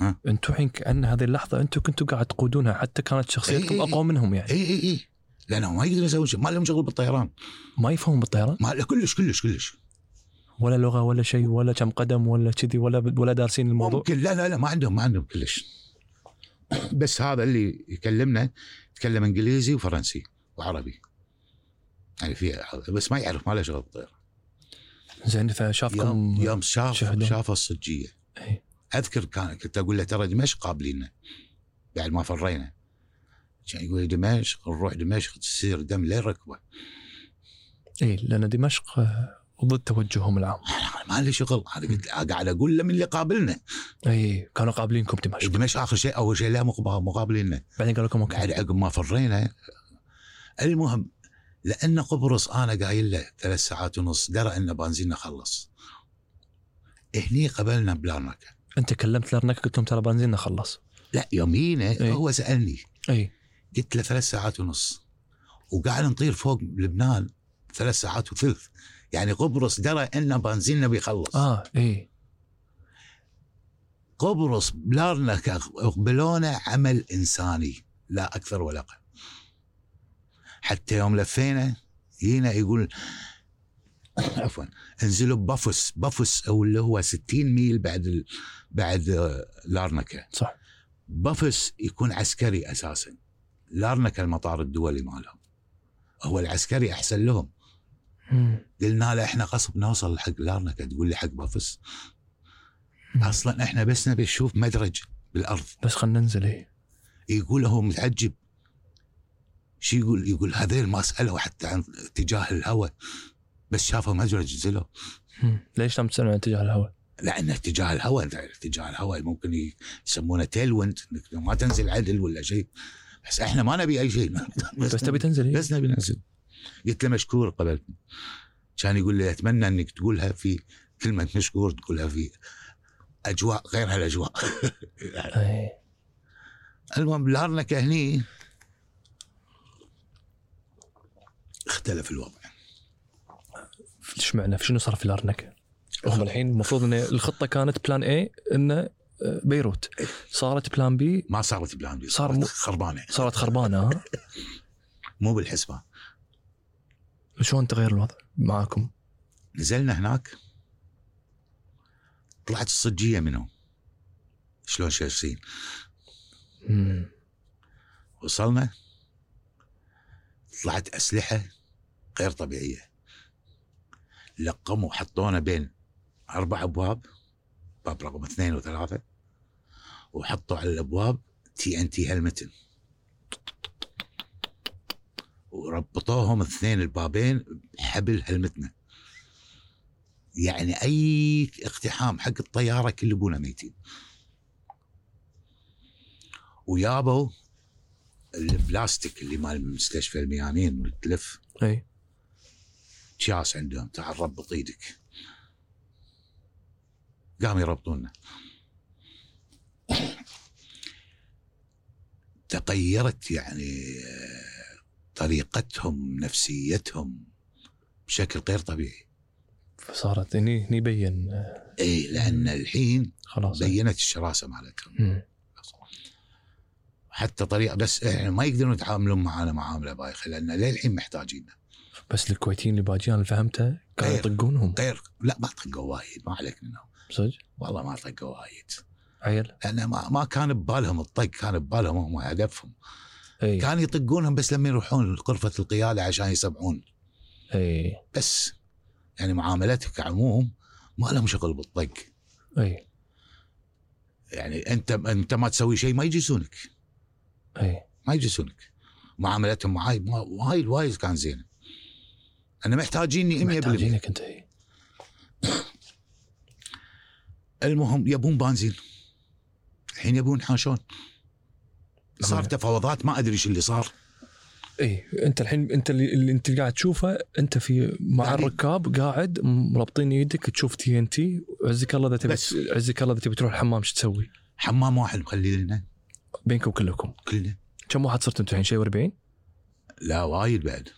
أنتم الحين كأن هذه اللحظة أنتم كنتوا قاعد تقودونها حتى كانت شخصيتكم. أقوى منهم يعني. إي إي إي. لانهم ما يقدرون يسوون شيء. ما لهم شغل بالطيران. ما يفهمون بالطيران؟ ما كلش كلش كلش. ولا لغة ولا شيء ولا كم قدم ولا كذي ولا ولا دارسين الموضوع؟ ممكن. لا لا لا ما عندهم ما عندهم كلش. بس هذا اللي يكلمنا يتكلم إنجليزي وفرنسي وعربي. يعني في بس ما يعرف ما له شغل بالطيران. زين فشافكم يوم يوم شاف. شاف الصجية. إي. أذكر كان كنت أقول له ترى دمشق قابلينا بعد ما فرينا. كان يقول دمشق نروح دمشق تصير دم لين ركبه. إي لأن دمشق آه، ضد توجههم العام. أنا ما لي شغل. أنا قلت قاعد أقول له من اللي قابلنا. إي كانوا قابلينكم دمشق. دمشق آخر شيء أول شيء لا مقابل- مقابلينا بعدين قالوا لكم okay. بعد عقب ما فرينا المهم لأن قبرص أنا قايل له ثلاث ساعات ونص درى إن بنزيننا خلص. هني قبلنا بلارنكا انت كلمت لارنك قلت لهم ترى بنزيننا خلص. لا يومينا إيه. هو سألني. اي قلت له ثلاث ساعات ونص. وقاعد نطير فوق لبنان ثلاث ساعات وثلث. يعني قبرص درى إن بنزيننا بيخلص. آه اي قبرص بلارنكا قبلونا عمل إنساني لا أكثر ولا أقل. حتى يوم لفينا جينا يقول عفوا. انزلوا ببافوس بافوس أو اللي هو 60 ميل بعد ال... بعد لارنكا. صح. بافوس يكون عسكري أساسا. لارنكا المطار الدولي مالهم. هو العسكري أحسن لهم. قلنا له إحنا غصب نوصل حق لارنكا تقول لي حق بافوس. أصلا إحنا بس نبي نشوف مدرج بالأرض. بس خلينا ننزل اي يقول هو متعجب. شو يقول؟ يقول هذيل ما سألوا حتى عن اتجاه الهواء. بس شافوا مدرج نزلوا مم. ليش لم عن اتجاه الهواء؟ لأن اتجاه الهواء اتجاه الهواء ممكن يسمونه تيل ويند إنك ما تنزل عدل ولا شيء. بس إحنا ما نبي أي شيء. بس تبي تنزل؟ بس نبي ننزل. قلت له مشكور قبلتني كان يقول لي أتمنى إنك تقولها في كلمة مشكور تقولها في أجواء غير هالأجواء. المهم لارنكا هني. اختلف الوضع. إيش معنى شنو صار في لارنكا؟ هم الحين المفروض إن الخطة كانت بلان اي انه بيروت. صارت plan B ما صارت plan B صار صارت مو- خربانة. صارت خربانة ها؟ مو بالحسبان شلون تغير الوضع معاكم؟ نزلنا هناك. طلعت الصجية منهم شلون شايفين. وصلنا. طلعت أسلحة غير طبيعية. لقموا حطونا بين أربع أبواب باب رقم اثنين وثلاثة وحطوا على الأبواب تي إن تي هلمتن وربطوهم اثنين البابين بحبل هلمتنا يعني أي اقتحام حق الطيارة كل أبونا ميتين. ويابوا البلاستيك اللي مال مستشفى الميامين والتلف. أي. شاس عندهم. تعال ربط إيدك قاموا يربطونا. تغيرت يعني طريقتهم نفسيتهم بشكل غير طبيعي. فصارت هني هني بين إي لأن الحين خلاص. بينت الشراسة مالتهم. حتى طريقة بس إحنا ما يقدرون يتعاملون معنا معاملة بايخة لأن للحين محتاجيننا بس الكويتيين اللي باجي أنا فهمته كانوا. يطقونهم. غير. لا ما طقوا وايد ما عليك منهم. صدق؟ والله ما طقوا وايد. عيل. لأن ما, ما كان ببالهم الطق كان ببالهم هم هدفهم. اي كان يطقونهم بس لما يروحون غرفه القيادة عشان يسبعون. اي بس. يعني معاملتك كعموم ما لهم شغل بالطق. اي يعني أنت أنت ما تسوي شيء ما يجلسونك. اي ما يجلسونك. معاملتهم معاي وايد وايد كان زينه أنا محتاجيني 100% محتاجينك أنت المهم يبون بنزين. الحين يبون حاشون. صار. تفاوضات ما أدري إيش اللي صار. إي أنت الحين أنت اللي, اللي أنت قاعد تشوفه أنت في مع يعني- الركاب قاعد مربطين يدك تشوف TNT عزك الله إذا تبي. عزك الله إذا تبي تروح الحمام شو تسوي؟ حمام واحد مخلي لنا. بينكم كلكم. كلنا. كم واحد صرتوا أنتم الحين شيء 40 لا وايد بعد.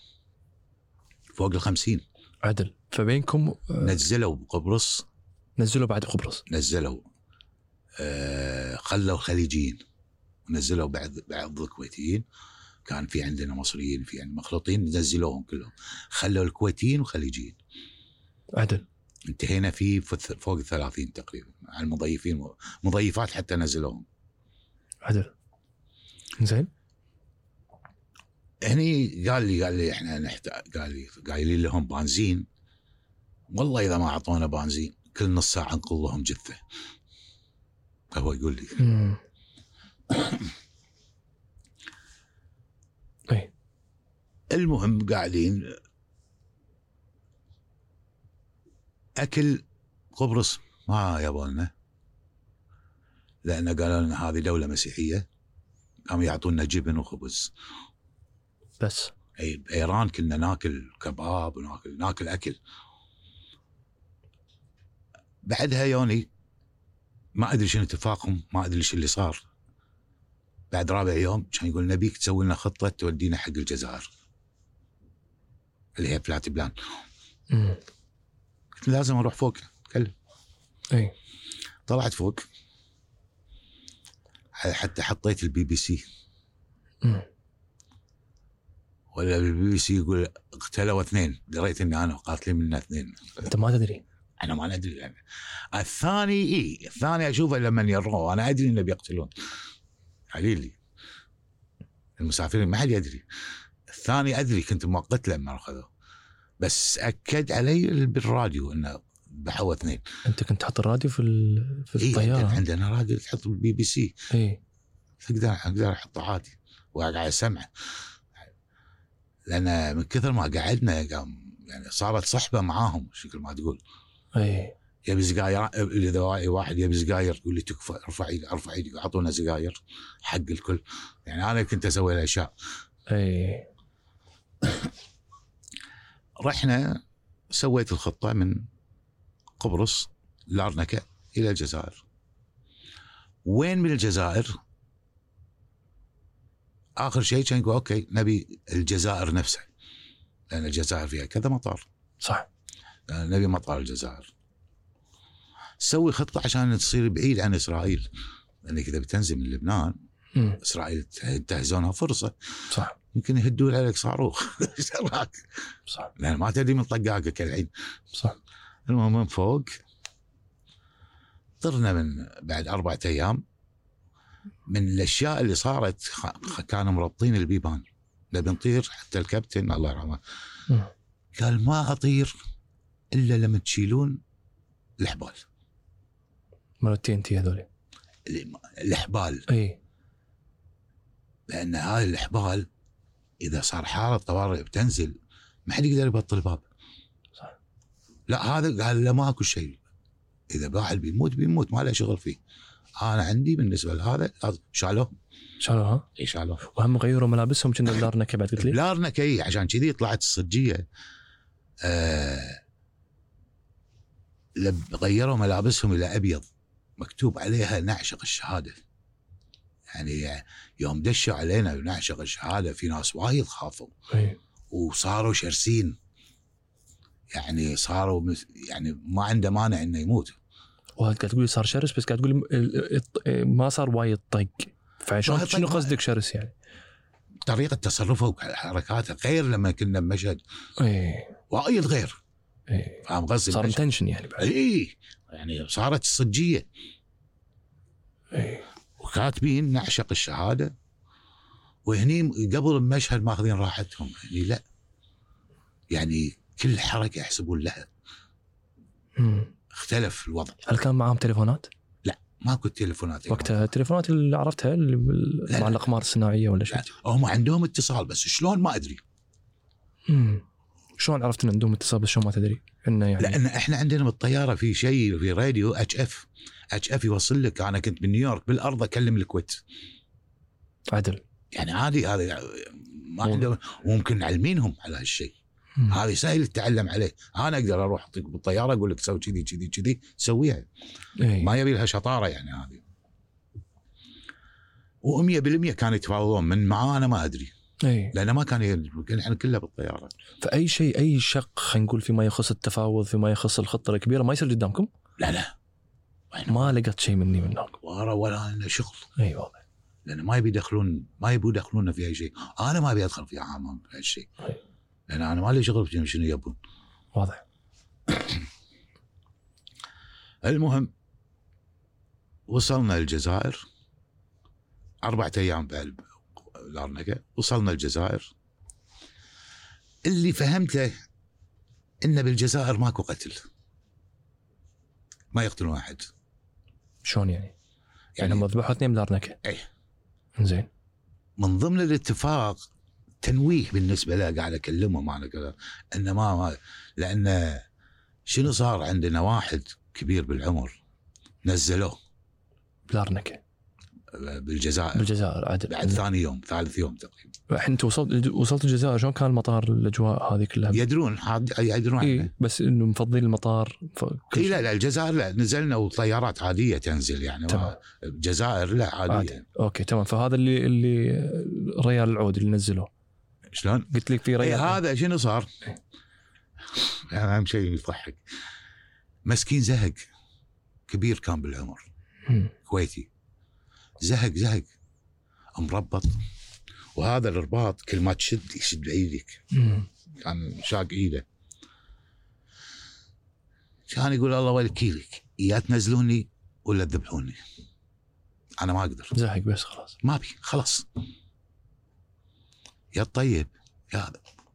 فوق الخمسين عدل. فبينكم آه، نزلوا بقبرص نزلوا بعد قبرص. نزلوا آه خلوا الخليجيين. ونزلوا بعض بعض الكويتيين. كان في عندنا مصريين في عندنا مخلوطين نزلوهم كلهم. خلوا الكويتيين والخليجيين. عدل. انتهينا في فوق- ال 30 تقريبا. مع المضيفين مضيفات حتى نزلوهم. عدل. زين. هني قال لي قال لي إحنا نحتاج قال لي قايلين لهم بنزين. والله إذا ما أعطونا بنزين كل نص ساعة نقول لهم جثة. هو يقول لي. مم. اي المهم قاعدين أكل قبرص. ما يبغلنا لأن قالوا لنا هذه دولة مسيحية. قاموا يعطونا جبن وخبز. بس. أي بإيران كنا ناكل كباب وناكل ناكل أكل. بعدها يوني ما أدري شنو اتفاقهم ما أدري إيش اللي صار. بعد رابع يوم كان يقول نبيك تسوي لنا خطة تودينا حق الجزائر. اللي هي flight plan. قلت لازم أروح فوق اتكلم أي. طلعت فوق. حتى حطيت البي بي سي. مم. ولا البي بي سي يقول اقتلوا اثنين؟ دريت إني أنا قاتلين منا اثنين. أنت ما تدري؟ أنا ما ندري يعني. الثاني إي الثاني اشوفه لما يروه. أنا أدري إنه بيقتلون. عليلي المسافرين ما حد يدري. الثاني أدري كنت مؤقت لما اخذوه بس أكد علي بالراديو إنه ذبحوا اثنين. أنت كنت تحط الراديو في في الطيارة؟ عندنا راديو تحط بالبي بي سي. إي. تقدر أقدر أحطه عادي. وقاعد أسمعه. لأن من كثر ما قعدنا قام يعني صارت صحبة معاهم شكل ما تقول. اي يبي سجاير إذا واحد يبي سجاير يقول لي تكفى ارفع إيدك ارفع إيدك أعطونا سجاير حق الكل. يعني أنا كنت أسوي الأشياء. اي رحنا سويت الخطة من قبرص لارنكا إلى الجزائر. وين من الجزائر؟ آخر شيء كان يقول okay نبي الجزائر نفسها لأن الجزائر فيها كذا مطار. صح. نبي مطار الجزائر. سوي خطة عشان تصير بعيد عن إسرائيل لأنك إذا بتنزل من لبنان مم. إسرائيل تنتهزونها فرصة. صح. يمكن يهدون عليك صاروخ. إيش؟ صح. لأن ما تدري من طقاقك الحين. صح. المهم من فوق طرنا من بعد أربعة أيام من الأشياء اللي صارت كانوا مربطين البيبان. نبي نطير حتى الكابتن الله يرحمه. قال ما أطير إلا لما تشيلون الحبال. مال التي ان تي هذول الحبال. إي. لأن هاي الحبال إذا صار حالة طوارئ بتنزل ما حد يقدر يبطل الباب. صح. لا هذا قال لا ماكو شيء. إذا واحد بيموت بيموت ما له شغل فيه. أنا عندي بالنسبة لهذا شالوه شالوها اي شالوه وهم غيروا ملابسهم كنا بدارنا بعد قلت لي. لا رنكي عشان كذي طلعت الصجية. آه لب- غيروا ملابسهم إلى أبيض. مكتوب عليها نعشق الشهادة. يعني يوم دشوا علينا نعشق الشهادة في ناس وايد خافوا. إي. وصاروا شرسين. يعني صاروا يعني ما عنده مانع إنه يموت. وقاعد تقول لي صار شرس؟ بس قاعد تقول ال- ما صار وايد طق. فشلون شنو قصدك شرس يعني؟ طريقة تصرفه وحركاته غير لما كنا بمشهد اي وايد غير. اي فاهم قصدي؟ صار tension يعني بعد. اي يعني صارت الصجيه اي وكاتبين نعشق الشهادة. وهني قبل المشهد ماخذين راحتهم. يعني لا. يعني كل حركة يحسبون لها. مم. اختلف الوضع هل كان معاهم تليفونات؟ ماكو تليفونات وقتها التليفونات اللي عرفتها اللي لا، مع لا. الأقمار الصناعية ولا شيء لا، هم عندهم اتصال بس شلون ما أدري مم. شلون عرفت ان عندهم اتصال بس شلون ما تدري؟ إنه يعني لأن إحنا عندنا بالطيارة في شيء في راديو HF HF يوصل لك أنا كنت بنيويورك بالأرض أكلم الكويت عدل يعني عادي هذا ما. عندهم وممكن نعلمينهم على هالشيء هذه سهل تتعلم عليه. أنا أقدر أروح اعطيك بالطيارة أقول لك سوي كذي كذي كذي سويها. إي. ما يبي لها شطارة يعني هذه. و100% كانوا يتفاوضون. من معاه أنا ما أدري. اي لأنه ما كان ي- كان إحنا كلها بالطيارة. فأي شيء أي شق خلينا نقول فيما يخص التفاوض فيما يخص الخطة الكبيرة ما يصير قدامكم؟ لا لا. ما لقيت شيء مني من هناك ورا ولا لنا شغل. إي واضح لأن ما يبي يدخلون ما يبوا يدخلوننا في أي شيء. أنا ما أبي أدخل في عامهم في هالشيء أي. لأن أنا ما لي شغل في شنو يبون؟ واضح. المهم وصلنا الجزائر. أربعة أيام بعد لارنكا وصلنا الجزائر. اللي فهمته إن بالجزائر ماكو قتل. ما يقتلون أحد شلون يعني؟ يعني يعني هم ذبحوا اثنين من لارنكا أي. زين من ضمن الاتفاق تنويه بالنسبة له قاعد أكلمهم أنا كذا إنه ما, لأن شنو صار عندنا واحد كبير بالعمر نزلوه بلارنكا بالجزائر. بالجزائر عدل بعد ثاني يوم ثالث يوم تقريبا. الحين انت وصلت وصلت الجزائر شلون كان المطار الأجواء هذه كلها؟ يدرون حاد- يدرون عنه. بس إنه مفضلين المطار ف... كل إي. لا لا الجزائر لا نزلنا وطيارات عادية تنزل يعني تمام. ما- الجزائر لا عادية. عادي. okay تمام. فهذا اللي اللي ريال العود اللي نزلوه شلون؟ قلت لك في ريال هذا شنو صار؟ يعني أهم شيء يضحك. مسكين زهق. كبير كان بالعمر. كويتي. زهق زهق. مربط وهذا الرباط كل ما تشد يشد بايدك. كان شاق إيده. كان يقول الله وكيلك يا تنزلوني ولا تذبحوني. أنا ما أقدر. زهق بس خلاص. ما ابي خلاص. يا طيب يا هذا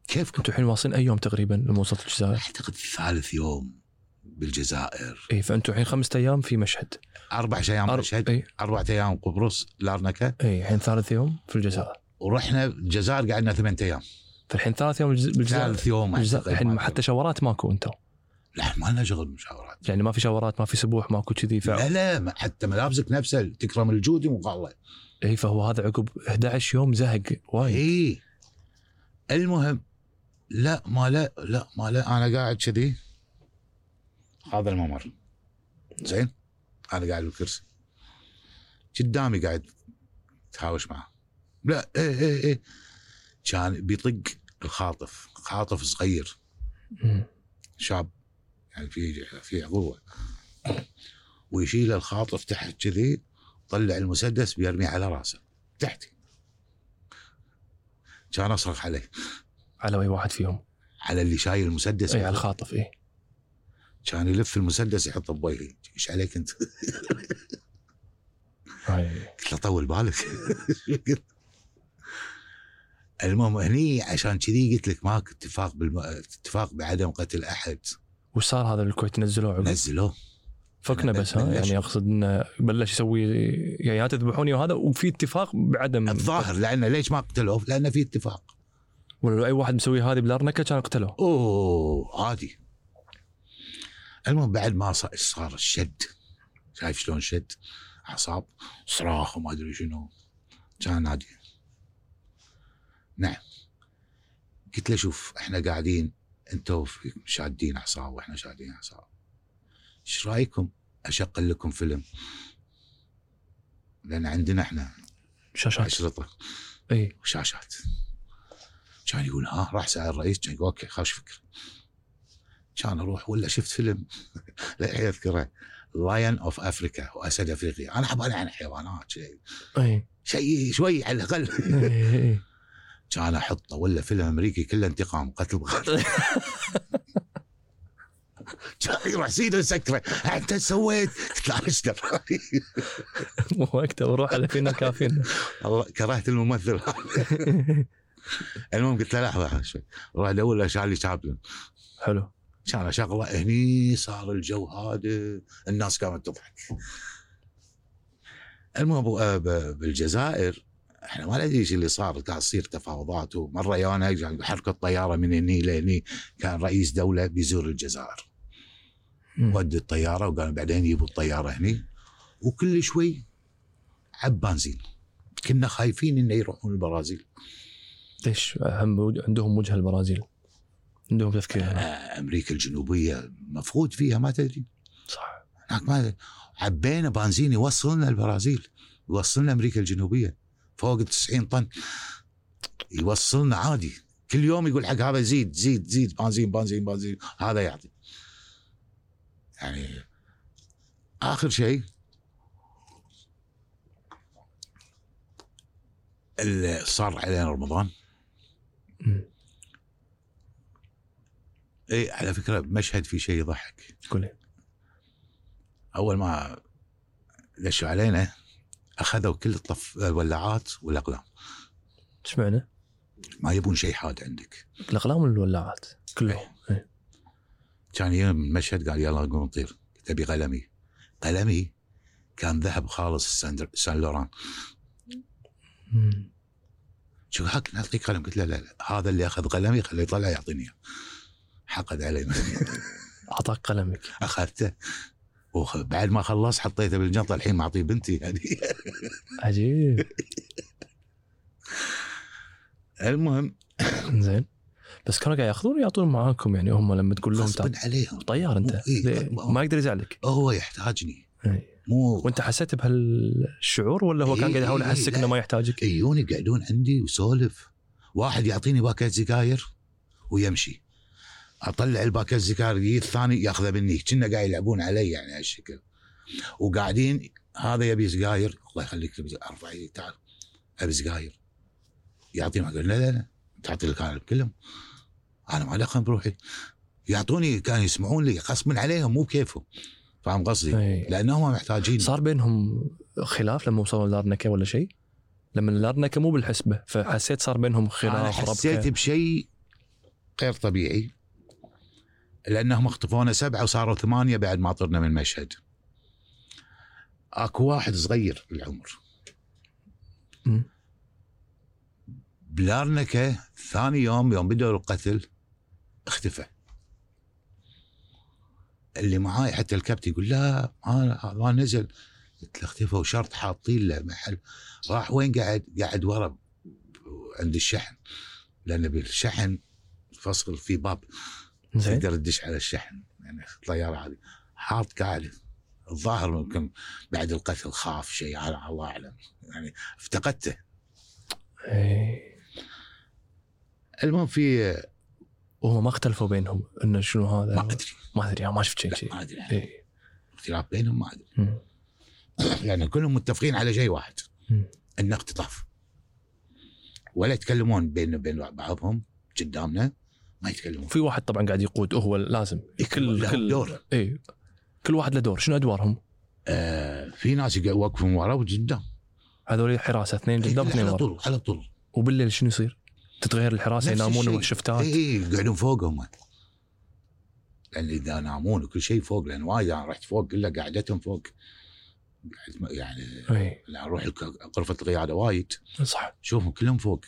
كيفكم أنتم الحين واصلين أي يوم تقريبا لما وصلت الجزائر؟ أعتقد ثالث يوم بالجزائر. اي فانتم الحين خمسة أيام في مشهد. أربع أيام أر- مشهد اي أربع أيام قبرص لارنكا. اي الحين ثالث يوم في الجزائر. ورحنا الجزائر قعدنا ثمان أيام. فالحين ثالث يوم بالجز- بالجزائر. ثالث يوم. الحين ما حتى شاورات ماكو أنتم لا ما لنا شغل مشاورات يعني ما في شاورات ما في سبوح ماكو كذي ف... لا لا حتى ملابسك نفسها تكرم الجودي مقالة اي فهو هذا عقب 11 يوم زهق وايد. اي المهم لا ما لا لا ما لا أنا قاعد كذي. هذا الممر. زين؟ أنا قاعد بالكرسي. قدامي قاعد تهاوش معه. لا إيه إيه إيه. كان بيطق الخاطف. خاطف صغير. شاب. يعني في في قوه ويشيل الخاطف تحت كذي طلع المسدس بيرميه على راسه. تحتي. كان أصرخ عليه. على أي واحد فيهم؟ على اللي شايل المسدس. اي على الخاطف اي كان يلف المسدس يحطه بوجهي إيش عليك أنت؟ قلت له طول بالك. المهم هني عشان كذي قلت لك ماكو اتفاق بالم... اتفاق بعدم قتل أحد. وش صار هذا بالكويت نزلوه عقب؟ نزلوه. فكنا بس ها. يعني أقصد إنه بلش يسوي يا يا تذبحوني وهذا وفي اتفاق بعدم الظاهر لأنه ليش ما قتلوه؟ لأنه في اتفاق. ولا لو أي واحد مسوي هذه بالارنكه كان قتلوه أوه عادي. المهم بعد ما صار, الشد. شايف شلون شد؟ أعصاب صراخ وما أدري شنو. كان نادي نعم. قلت له شوف إحنا قاعدين أنتوا شادين أعصاب وإحنا شادين أعصاب. إيش رأيكم اشغل لكم فيلم؟ لأن عندنا إحنا شاشات. أشرطة. اي وشاشات كان يقول ها راح سأل الرئيس. كان يقول okay خوش فكرة كان أروح ولا شفت فيلم. للحين أذكره. Lion of Africa وأسد أفريقيا. أنا حبالي عن حيوانات شيء. اي شيء شوي على الأقل. إي. كان أحطه ولا فيلم أمريكي كله انتقام قتل سيده يسكره أنت سويت قلت له اشتر مو وقته وروح على فينا كافينا الله كرهت الممثل. هذا. المهم قلت له لحظة شوي. روح ادور له شارلي شابلن حلو. كان شغله هني صار الجو هادئ الناس كانت تضحك. المهم آه، بالجزائر إحنا ما ندري إيش اللي صار قاعد تصير تفاوضات ومره يانا حركه طيارة من هني لهني كان رئيس دولة بيزور الجزائر. ودي الطيارة وقال بعدين يجيبوا الطيارة هني. وكل شوي عب بنزين. كنا خايفين إنه يروحون البرازيل. ليش؟ هم عندهم وجه البرازيل. عندهم تفكير. آه، أمريكا الجنوبية مفقود فيها ما تدري. صح. هناك ما عبينا بنزين يوصلنا البرازيل. يوصلنا أمريكا الجنوبية. فوق ال 90 طن. يوصلنا عادي. كل يوم يقول حق هذا زيد زيد زيد. بنزين بنزين بنزين. هذا يعطي. يعني آخر شيء اللي صار علينا رمضان. اي على فكرة مشهد في شيء يضحك لي أول ما دشوا علينا أخذوا كل الطف الولاعات والأقلام إيش معنى؟ ما يبون شيء حاد عندك الأقلام ولا الولاعات؟ كلهم إيه. كان يوم المشهد قال يلا قوم نطير. قلت أبي قلمي. قلمي؟ كان ذهب خالص سان, لوران. شو هاك نعطيك قلم؟ قلت له لا لا. هذا اللي أخذ قلمي خليه يطلع يعطيني إياه. حقد علي. أعطاك قلمك. أخذته. وبعد ما خلص حطيته بالجنطة الحين معطيه بنتي يعني. عجيب. المهم زين. بس كانوا قاعد ياخذون ويعطون معاكم يعني هم لما تقول لهم غصبا عليهم. طيار أنت؟ إيه،؟ ما- يقدر يزعلك. هو يحتاجني. إيه. مو وأنت حسيت بهالشعور ولا هو كان إيه، قاعد يحاول يحسك. إنه ما يحتاجك؟ يجون يقعدون عندي وسولف واحد يعطيني باكيت سجاير ويمشي. أطلع الباكيت سجاير الثاني ياخذه مني. كنا قاعد يلعبون علي يعني هالشكل وقاعدين هذا يبي سجاير الله يخليك ارفع يدي تعال أبي سجاير يعطيني أقول لا لا لا. تعطي لك أنا كلهم. أنا ما دخل بروحي يعطوني كانوا يسمعون لي غصبا عليهم مو بكيفهم فاهم قصدي؟ لانهم محتاجين صار بينهم خلاف لما وصلوا لارنكه ولا شيء؟ لما اللارنكه مو بالحسبة فحسيت صار بينهم أنا خلاف حسيت ربكه بشيء غير طبيعي لأنهم اخطفونا سبعة وصاروا ثمانية بعد ما طرنا من مشهد. أكو واحد صغير بالعمر مم. بلارنكه ثاني يوم يوم بدأوا القتل اختفى. اللي معاي حتى الكابتن يقول لا ما ما نزل. قلت له اختفى وشرط حاطين له محل. راح وين؟ قاعد؟ قاعد ورا عند الشحن. لأن بالشحن فصل في باب. تقدر تدش على الشحن. يعني الطيارة هذه. حاط قاعد. الظاهر ممكن بعد القتل خاف شيء على الله أعلم. يعني افتقدته. إيه. المهم في وهم ما اختلفوا بينهم إنه شنو هذا. ما أدري. ما أدري ما شفت شيء. ما أدري. إيه. اختلاف بينهم ما أدري. مم. لأن كلهم متفقين على شيء واحد. إنه اختطاف. ولا يتكلمون بين بين بعضهم قدامنا ما يتكلمون. في واحد طبعا قاعد يقود هو لازم. كل كل دور. اي كل واحد له دور. شنو أدوارهم؟ آه في ناس يوقفون ورا وقدام. هذول حراسة اثنين قدام اثنين على طول على طول. وبالليل شنو يصير؟ تتغير الحراسة ينامون. والشفتات اي يقعدون فوقهم. لأن اذا نامون وكل شيء فوق لأن وايد أنا رحت فوق كلها قعدتهم فوق. يعني لا أروح غرفة القيادة وايد. صح. شوفهم كلهم فوق.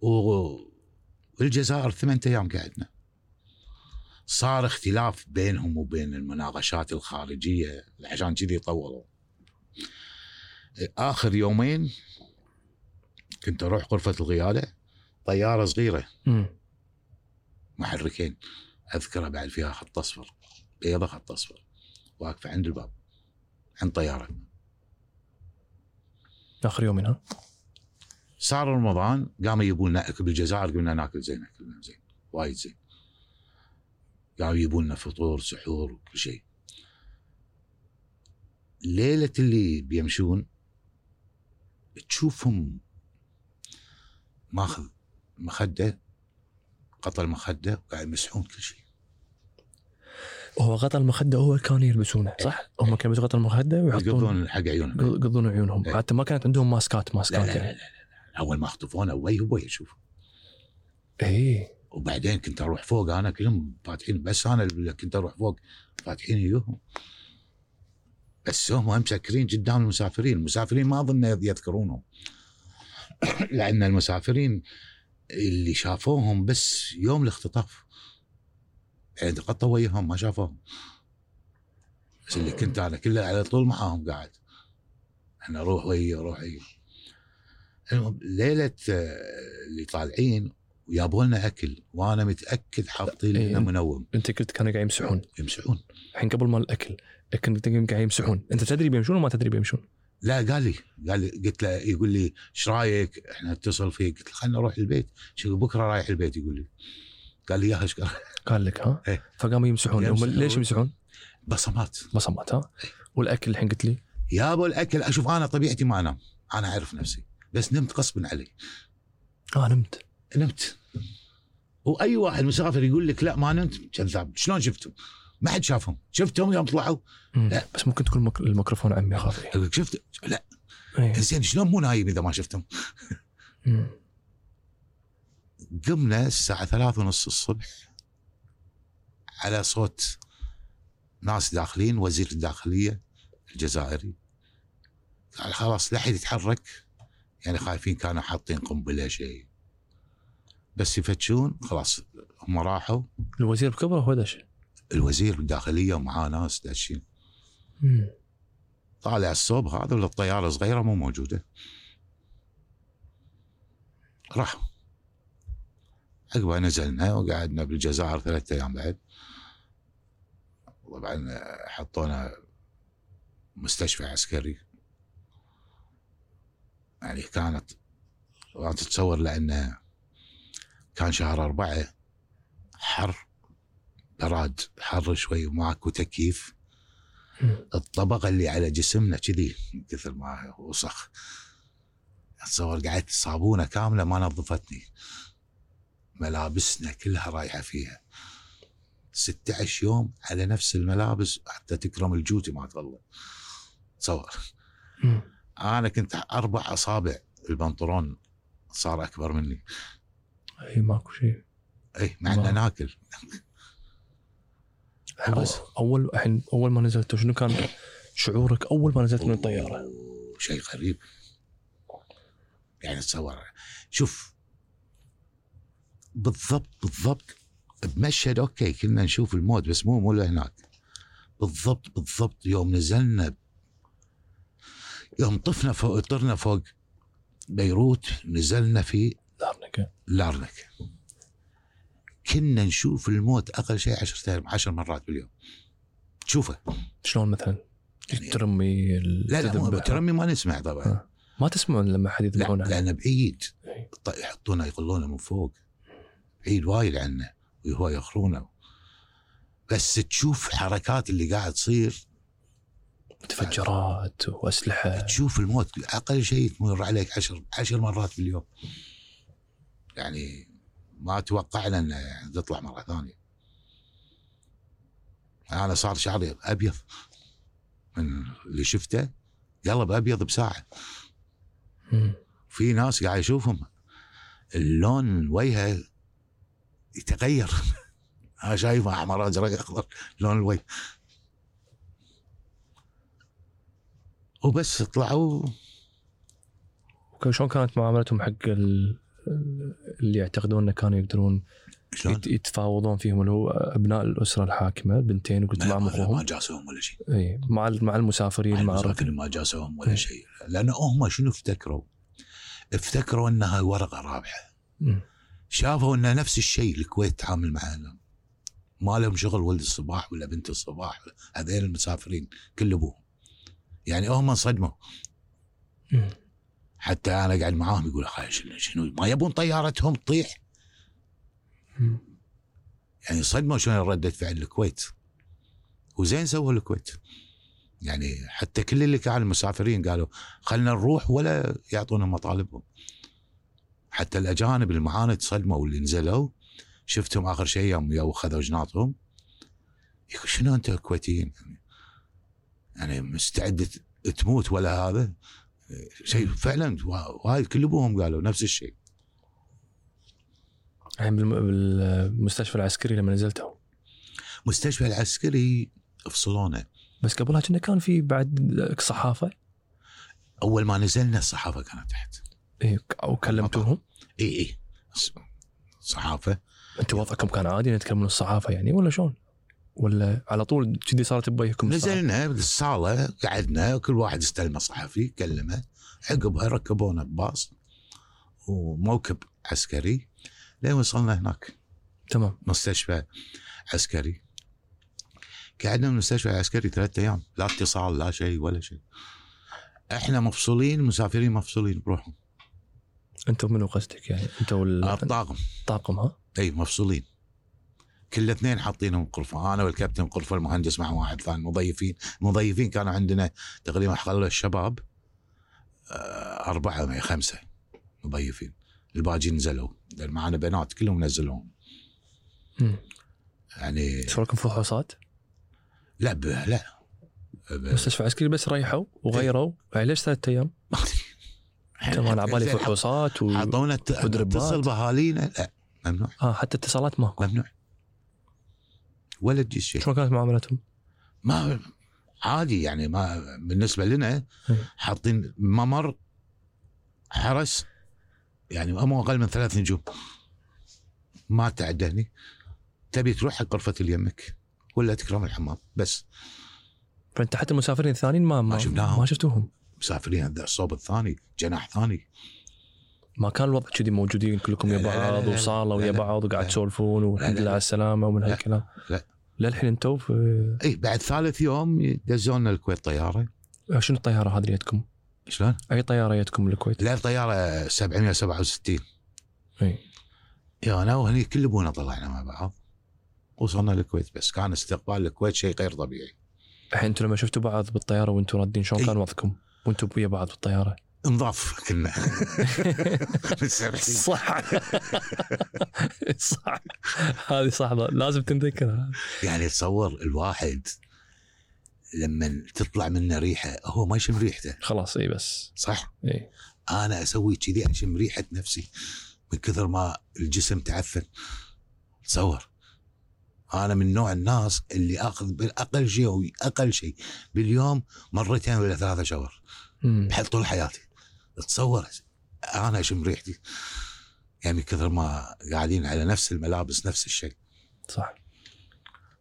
و- والجزائر ثمانية أيام قعدنا. صار اختلاف بينهم وبين المناقشات الخارجية عشان كذي طولوا. آخر يومين كنت أروح غرفة القياده طيارة صغيرة. محركين اذكره بعد فيها خط أصفر بيضة خط أصفر واقفة عند الباب عند طيارة. آخر يومين ها؟ صار رمضان قاموا يجيبوا لنا بالجزائر قمنا ناكل زين أكلنا زين وايد زين. قاموا يجيبوا لنا فطور سحور وكل شيء. ليلة اللي بيمشون تشوفهم ماخذ مخدة قطع المخدة وقاعد يمسحون كل شيء. هو غطى المخدة هو كانوا يلبسونه صح؟ هم كانوا يلبسوا غطى المخدة ويحطون يقضون حق عيونهم. يقضون عيونهم. إيه. حتى ما كانت عندهم ماسكات لا ماسكات لا, لا, لا, يعني لا. أول ما أخطفونا وي وي شوف اي وبعدين كنت أروح فوق أنا كلهم فاتحين بس أنا اللي كنت أروح فوق فاتحين يوهم بس هم مسكرين قدام المسافرين. المسافرين ما أظن يذكرونهم. لأن المسافرين اللي شافوهم بس يوم الاختطاف يعني تقطوا وياهم ما شافوهم. بس اللي كنت أنا كله على طول معاهم قاعد. أنا أروح ويا أروح ويا المهم ليلة آه، اللي طالعين ويابوا لنا أكل وأنا متأكد حاطين لنا إيه. منوم. أنت قلت كانوا قاعد يمسحون. يمسحون. الحين قبل ما الأكل كنت قاعد يمسحون. أنت تدري بيمشون ولا ما تدري بيمشون؟ لا قال لي قال لي قلت له يقول لي إيش رأيك؟ إحنا اتصل فيك قلت له خلينا نروح البيت شو بكرة رايح البيت يقول لي قال لي يا إيش قال؟ لك ها؟ إيه. فقاموا يمسحون هم يمسحون. ليش يمسحون؟ بصمات بصمات ها؟ والأكل الحين قلت لي يا أبو الأكل أشوف أنا طبيعتي ما أنام أنا أعرف نفسي بس نمت غصبا علي آه نمت نمت وأي واحد مسافر يقول لك لا ما نمت كذاب شلون شفتهم؟ ما حد شافهم. شفتهم يوم طلعوا. لا. بس ممكن تكون الميكروفون عمي يقول لك شفت؟ لا. إيه. زين شلون مو نايم إذا ما شفتهم؟ قمنا الساعة ثلاث ونص الصبح على صوت ناس داخلين وزير الداخلية الجزائري. قال خلاص لا حد يتحرك. يعني خايفين كانوا حاطين قنبلة شيء. بس يفتشون خلاص هم راحوا. الوزير بكبره هو دش الوزير الداخلية ومعاه ناس داشين. طالع الصوب هذا ولا الطيارة صغيرة مو موجودة. راحوا عقبها نزلنا وقعدنا بالجزائر ثلاثة أيام بعد. طبعا حطونا مستشفى عسكري. يعني كانت تتصور لأن كان شهر أربعة حر. براد حر شوي وماكو تكييف. مم. الطبقة اللي على جسمنا كذي كثر ما وسخ. أتصور قعدت صابونة كاملة ما نظفتني. ملابسنا كلها رايحة فيها. 16 يوم على نفس الملابس حتى تكرم الجوتي ما تغلى تصور. أنا كنت أربع أصابع البنطلون صار أكبر مني. أي ماكو شيء. اي مع إنه ناكل. بس. أول الحين أول ما نزلت شنو كان شعورك أول ما نزلت من الطيارة؟ شيء غريب. يعني تصور شوف. بالضبط بالضبط. بمشهد okay كنا نشوف الموت بس مو مو هناك بالضبط بالضبط. يوم نزلنا يوم طفنا فوق طرنا فوق بيروت نزلنا في لارنكا. لارنكا كنا نشوف الموت أقل شيء 10 عشر مرات باليوم. تشوفه شلون مثلا؟ يعني ترمي لا لا مو-. ترمي ما نسمع طبعا. آه. ما تسمعون لما حد لا يذبحونه؟ لأنه بعيد. إيه. ط- يحطونه يقلونه من فوق. بعيد وايد عنه وهو يخرونه. بس تشوف حركات اللي قاعد تصير. متفجرات وأسلحة. تشوف الموت أقل شيء تمر عليك عشر عشر مرات في اليوم يعني ما توقعنا إنه يعني تطلع مرة ثانية. أنا صار شعري أبيض. من اللي شفته قلب ابيض بساعة. في ناس قاعد اشوفهم اللون وجهه يتغير. أنا شايفه أحمر أزرق أخضر لون الوجه. وبس طلعوا. وك- شلون كانت معاملتهم حق ال- اللي يعتقدون إنه كانوا يقدرون شلون؟ يتفاوضون فيهم اللي هو أبناء الأسرة الحاكمة بنتين وقلت ما, معهم ما, أخوهم جاسوهم ولا شيء إي مع مع المسافرين مع المسافرين ما جاسوهم ولا. شيء لأن هم شنو افتكروا؟ افتكروا إنها ورقة رابحة. شافوا إن نفس الشيء الكويت تعامل معنا ما لهم شغل ولد الصباح ولا بنت الصباح هذين المسافرين كل أبوهم يعني هم انصدموا. حتى أنا قاعد معاهم يقول شنو ما يبون طيارتهم تطيح. يعني صدموا شلون ردة فعل الكويت. وزين سووا الكويت. يعني حتى كل اللي كانوا المسافرين قالوا خلنا نروح ولا يعطونا مطالبهم. حتى الأجانب اللي معانا تصدموا واللي نزلوا. شفتهم آخر شيء يوم يوم خذوا جناطهم. يقول شنو انت الكويتيين يعني, يعني مستعد تموت ولا هذا؟ شيء فعلا وا- وايد كل ابوهم قالوا نفس الشيء. الحين بالم- بالمستشفى العسكري لما نزلتوا مستشفى العسكري فصلونا بس قبلها كنا كان في بعد صحافة؟ أول ما نزلنا الصحافة كانت تحت. اي أو كلمتوهم اي اي صحافة. أنتم وضعكم كان عادي نتكلم من الصحافة يعني ولا شلون؟ ولا على طول كذي صارت بوجهكم؟ نزلنا بالصاله قعدنا كل واحد استلم صحفي كلمه. عقبها ركبونا بباص وموكب عسكري. لين وصلنا هناك. تمام. مستشفى عسكري. قعدنا من المستشفى العسكري ثلاثة أيام. لا اتصال لا شيء ولا شيء. إحنا مفصولين المسافرين مفصولين بروحهم. أنتم منو قصدك يعني؟ أنتم وال- الطاقم. الطاقم ها؟ إي مفصولين. كل اثنين حاطينهم غرفه أنا والكابتن غرفه المهندس مع واحد ثاني. مضيفين مضيفين كانوا عندنا تقريبا خلوا الشباب آه، أربعة معي خمسة مضيفين. الباقي نزلوا. معنا بنات كلهم نزلوهم. يعني لكم فحوصات؟ لا ب- لا. ب- مستشفى عسكري بس ريحوا وغيروا. يعني ليش ثلاث أيام؟ أنا على بالي فحوصات و... ودربات. اتصل باهالينا لا ممنوع. آه حتى اتصالات ماكو. ممنوع. ولا تجي شيء شلون كانت معاملتهم؟ ما عادي يعني ما بالنسبة لنا إيه. حاطين ممر حرس يعني مو أقل من ثلاث نجوم ما تعدهني. تبي تروح حق غرفة اللي يمك ولا تكرم الحمام؟ بس. فأنت حتى المسافرين الثانيين ما ما, ما شفناهم. ما شفتوهم. مسافرين هذا الصوب الثاني جناح ثاني. ما كان الوضع كذي موجودين كلكم لا، يا لا، لا، بعض. وصالة ويا. بعض وقاعد. تسولفون والحمد لله. على السلامة ومن لا. هالكلام لا. للحين أنتم في اي بعد ثالث يوم دزونا الكويت طيارة شنو الطيارة هذه جتكم؟ شلون؟ أي طيارة جتكم الكويت؟ لا طيارة 767 إي يا أنا وهني كل أبونا طلعنا مع بعض وصلنا الكويت بس كان استقبال الكويت شيء غير طبيعي الحين أنتم لما شفتوا بعض بالطيارة وأنتم رادين شلون. كان وضعكم؟ وأنتم ويا بعض بالطيارة؟ نضاف كنا. صح. صح. هذه صح لازم تنذكرها. يعني تصور الواحد لما تطلع منه ريحة هو ما يشم ريحته. خلاص إي بس. صح؟ إي. أنا أسوي كذي أشم ريحة نفسي من كثر ما الجسم تعفن تصور. أنا من نوع الناس اللي آخذ بالاقل شيء أو أقل شيء باليوم مرتين ولا ثلاثة شاور. بحال طول حياتي. تصور أنا اشم ريحتي. يعني كثر ما قاعدين على نفس الملابس نفس الشيء. صح.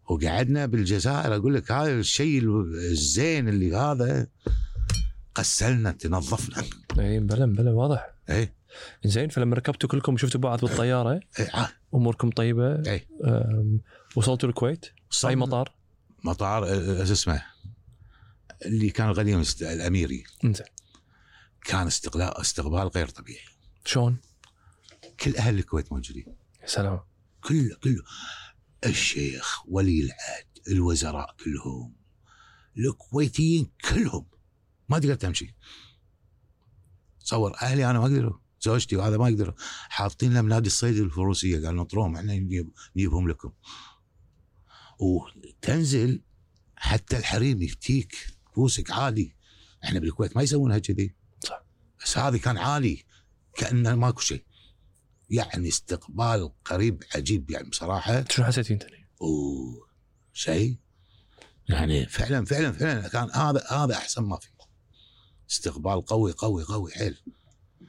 وقعدنا بالجزائر أقول لك هذا الشيء الزين اللي هذا غسلنا تنظفنا. اي بلا بلا واضح. اي زين فلما ركبتوا كلكم وشفتوا بعض بالطيارة؟ آه، أموركم طيبة؟ اي وصلتوا الكويت؟ أي مطار؟ مطار آه، شو اسمه؟ اللي كان قديم است- الأميري. إنزين. كان استقلال استقبال غير طبيعي. شلون؟ كل أهل الكويت موجودين. يا سلام. كله كله. الشيخ ولي العهد الوزراء كلهم. الكويتيين كلهم. ما تقدر تمشي. تصور أهلي أنا ما اقدروا زوجتي وهذا ما يقدروا حاطين لهم نادي الصيد الفروسية. قال نطروهم إحنا نجيب نجيبهم لكم. وتنزل حتى الحريم يفتيك. فوسك عادي. إحنا بالكويت ما يسوونها كذي. بس هذه كان عالي كأنه ماكو شيء. يعني استقبال قريب عجيب يعني بصراحة. شنو حسيت انت؟ أوه شيء. يعني فعلا فعلا فعلا كان هذا هذا أحسن ما في. استقبال قوي قوي قوي حيل.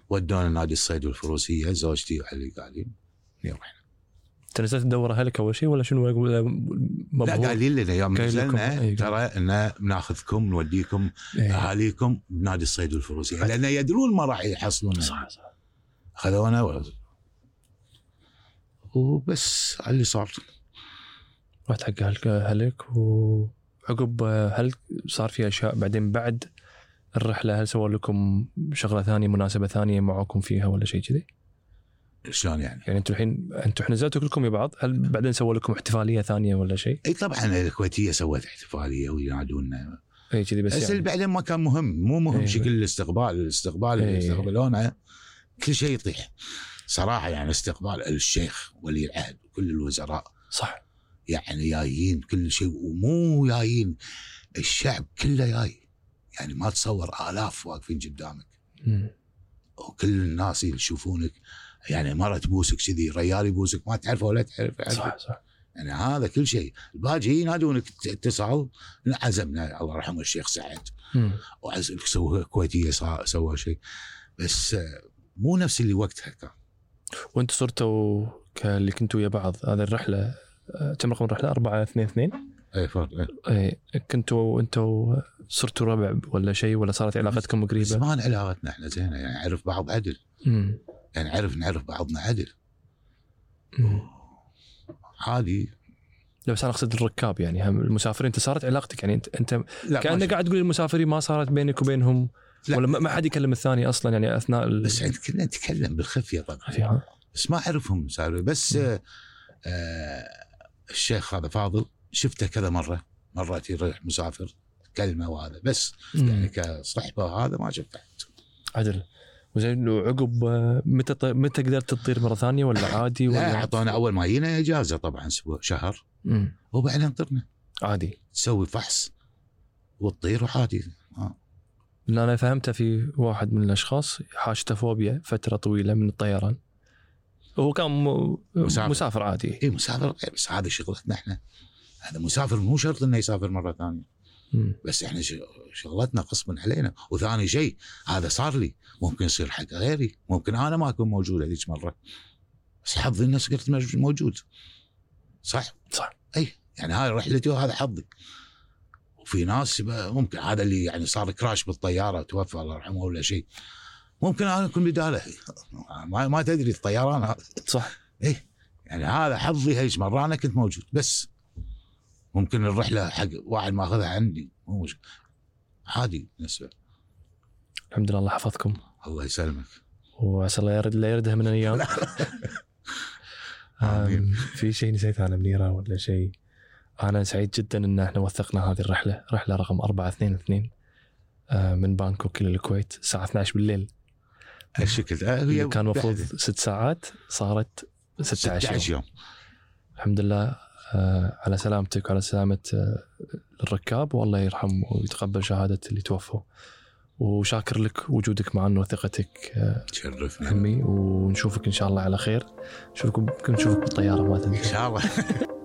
ودونا نادي الصيد والفروسية زوجتي واهلي قاعدين. رحنا انت نزلت تدور اهلك أول شيء ولا شنو لا؟ قايلين لنا يوم نزلنا أي. ترى ان بناخذكم نوديكم إيه. أهاليكم بنادي الصيد والفروسيه لأن يدرون ما راح يحصلون صح صح خذونا وبس على اللي صار رحت حق اهلك اهلك وعقب هل صار في أشياء بعدين بعد الرحلة هل سووا لكم شغلة ثانية مناسبة ثانية معاكم فيها ولا شيء كذي؟ شلون يعني؟ يعني أنتم الحين أنتم الحين نزلتوا كلكم مع بعض هل بعدين سووا لكم احتفالية ثانية ولا شيء؟ إي طبعا الكويتية سوت احتفالية وينادونا إي كذي بس بس يعني بعدين ما كان مهم مو مهم إيه. شكل الاستقبال الاستقبال اللي. يستقبلونه كل شيء يطيح صراحة يعني استقبال الشيخ ولي العهد وكل الوزراء صح يعني جايين كل شيء ومو جايين الشعب كله جاي يعني ما تصور آلاف واقفين قدامك. وكل الناس يشوفونك يعني مره تبوسك كذي ريال يبوسك ما تعرفه ولا تعرف صح صح. يعني هذا كل شيء. الباجي ينادونك اتصال عزمنا. الله يرحمه الشيخ سعد. وعزمك سوى كويتية سوى شيء. بس مو نفس اللي وقتها كان. وأنتم صرتوا كاللي كنتوا ويا بعض. هذه الرحلة كم رقم الرحلة؟ 4 2 2 اي فرق اي كنتوا أنتوا صرتوا ربع ولا شيء ولا صارت علاقتكم قريبة؟ زمان علاقتنا إحنا زينة يعني نعرف بعض عدل. يعني نعرف نعرف بعضنا عدل. مم. عادي لا بس أنا أقصد الركاب يعني هم المسافرين. أنت صارت علاقتك يعني انت أنت لا كأنك قاعد تقول المسافرين ما صارت بينك وبينهم لا. ولا ما ما حد يكلم الثاني أصلا يعني أثناء ال... بس عند كنا نتكلم بالخفيه طبعا فيها بس ما أعرفهم صار بس مم. آه آه الشيخ هذا فاضل شفته كذا مرة مرات يروح مسافر كلمة وهذا. بس يعني كصحبة وهذا ما شفته. عدل. وزين وعقب آه، متى متى قدرت تطير مرة ثانية ولا عادي لا ولا أعطونا أول ما جينا إجازة طبعا أسبوع شهر. مم. وبعدين طرنا. عادي. تسوي فحص وتطير وعادي. آه. أنا فهمته في واحد من الأشخاص حاشته فوبيا فترة طويلة من الطيران. هو كان م... مسافر. مسافر عادي. اي مسافر. غير بس هذا شغلتنا إحنا. هذا مسافر مو شرط إنه يسافر مرة ثانية. مم. بس إحنا ش- شغلتنا غصبا علينا وثاني شيء هذا صار لي. ممكن يصير حق غيري ممكن أنا ما أكون موجود هذيك مرة. بس حظي صرت مج- موجود. صح؟ صح. أي يعني هاي رحلتي وهذا حظي. وفي ناس ممكن هذا اللي يعني صار كراش بالطيارة توفى الله يرحمه ولا شيء. ممكن أنا أكون بدالة. ما, ما تدري الطيران هذا. صح. إيه يعني هذا حظي هيج مرة أنا كنت موجود. بس ممكن الرحله حق واحد ماخذها عندي مو مشكلة. عادي بالنسبة الحمد لله الله حفظكم الله يسلمك. وعسى الله يرد لا يردها من الأيام في شيء نسيته أنا منيرة ولا شيء؟ أنا سعيد جدا إن إحنا وثقنا هذه الرحلة. رحلة رقم 422 آه، من بانكوك إلى الكويت الساعة 12 بالليل. الشكل آه، اللي كان المفروض ست ساعات صارت 16 16 يوم. يوم. الحمد لله آه، على سلامتك وعلى سلامة آه، الركاب. والله يرحم ويتقبل شهادة اللي توفوا. وشاكر لك وجودك معنا وثقتك تشرفنا. آه، عمي ونشوفك إن شاء الله على خير. نشوفك نشوفك بالطيارة ما تنسى. إن شاء الله.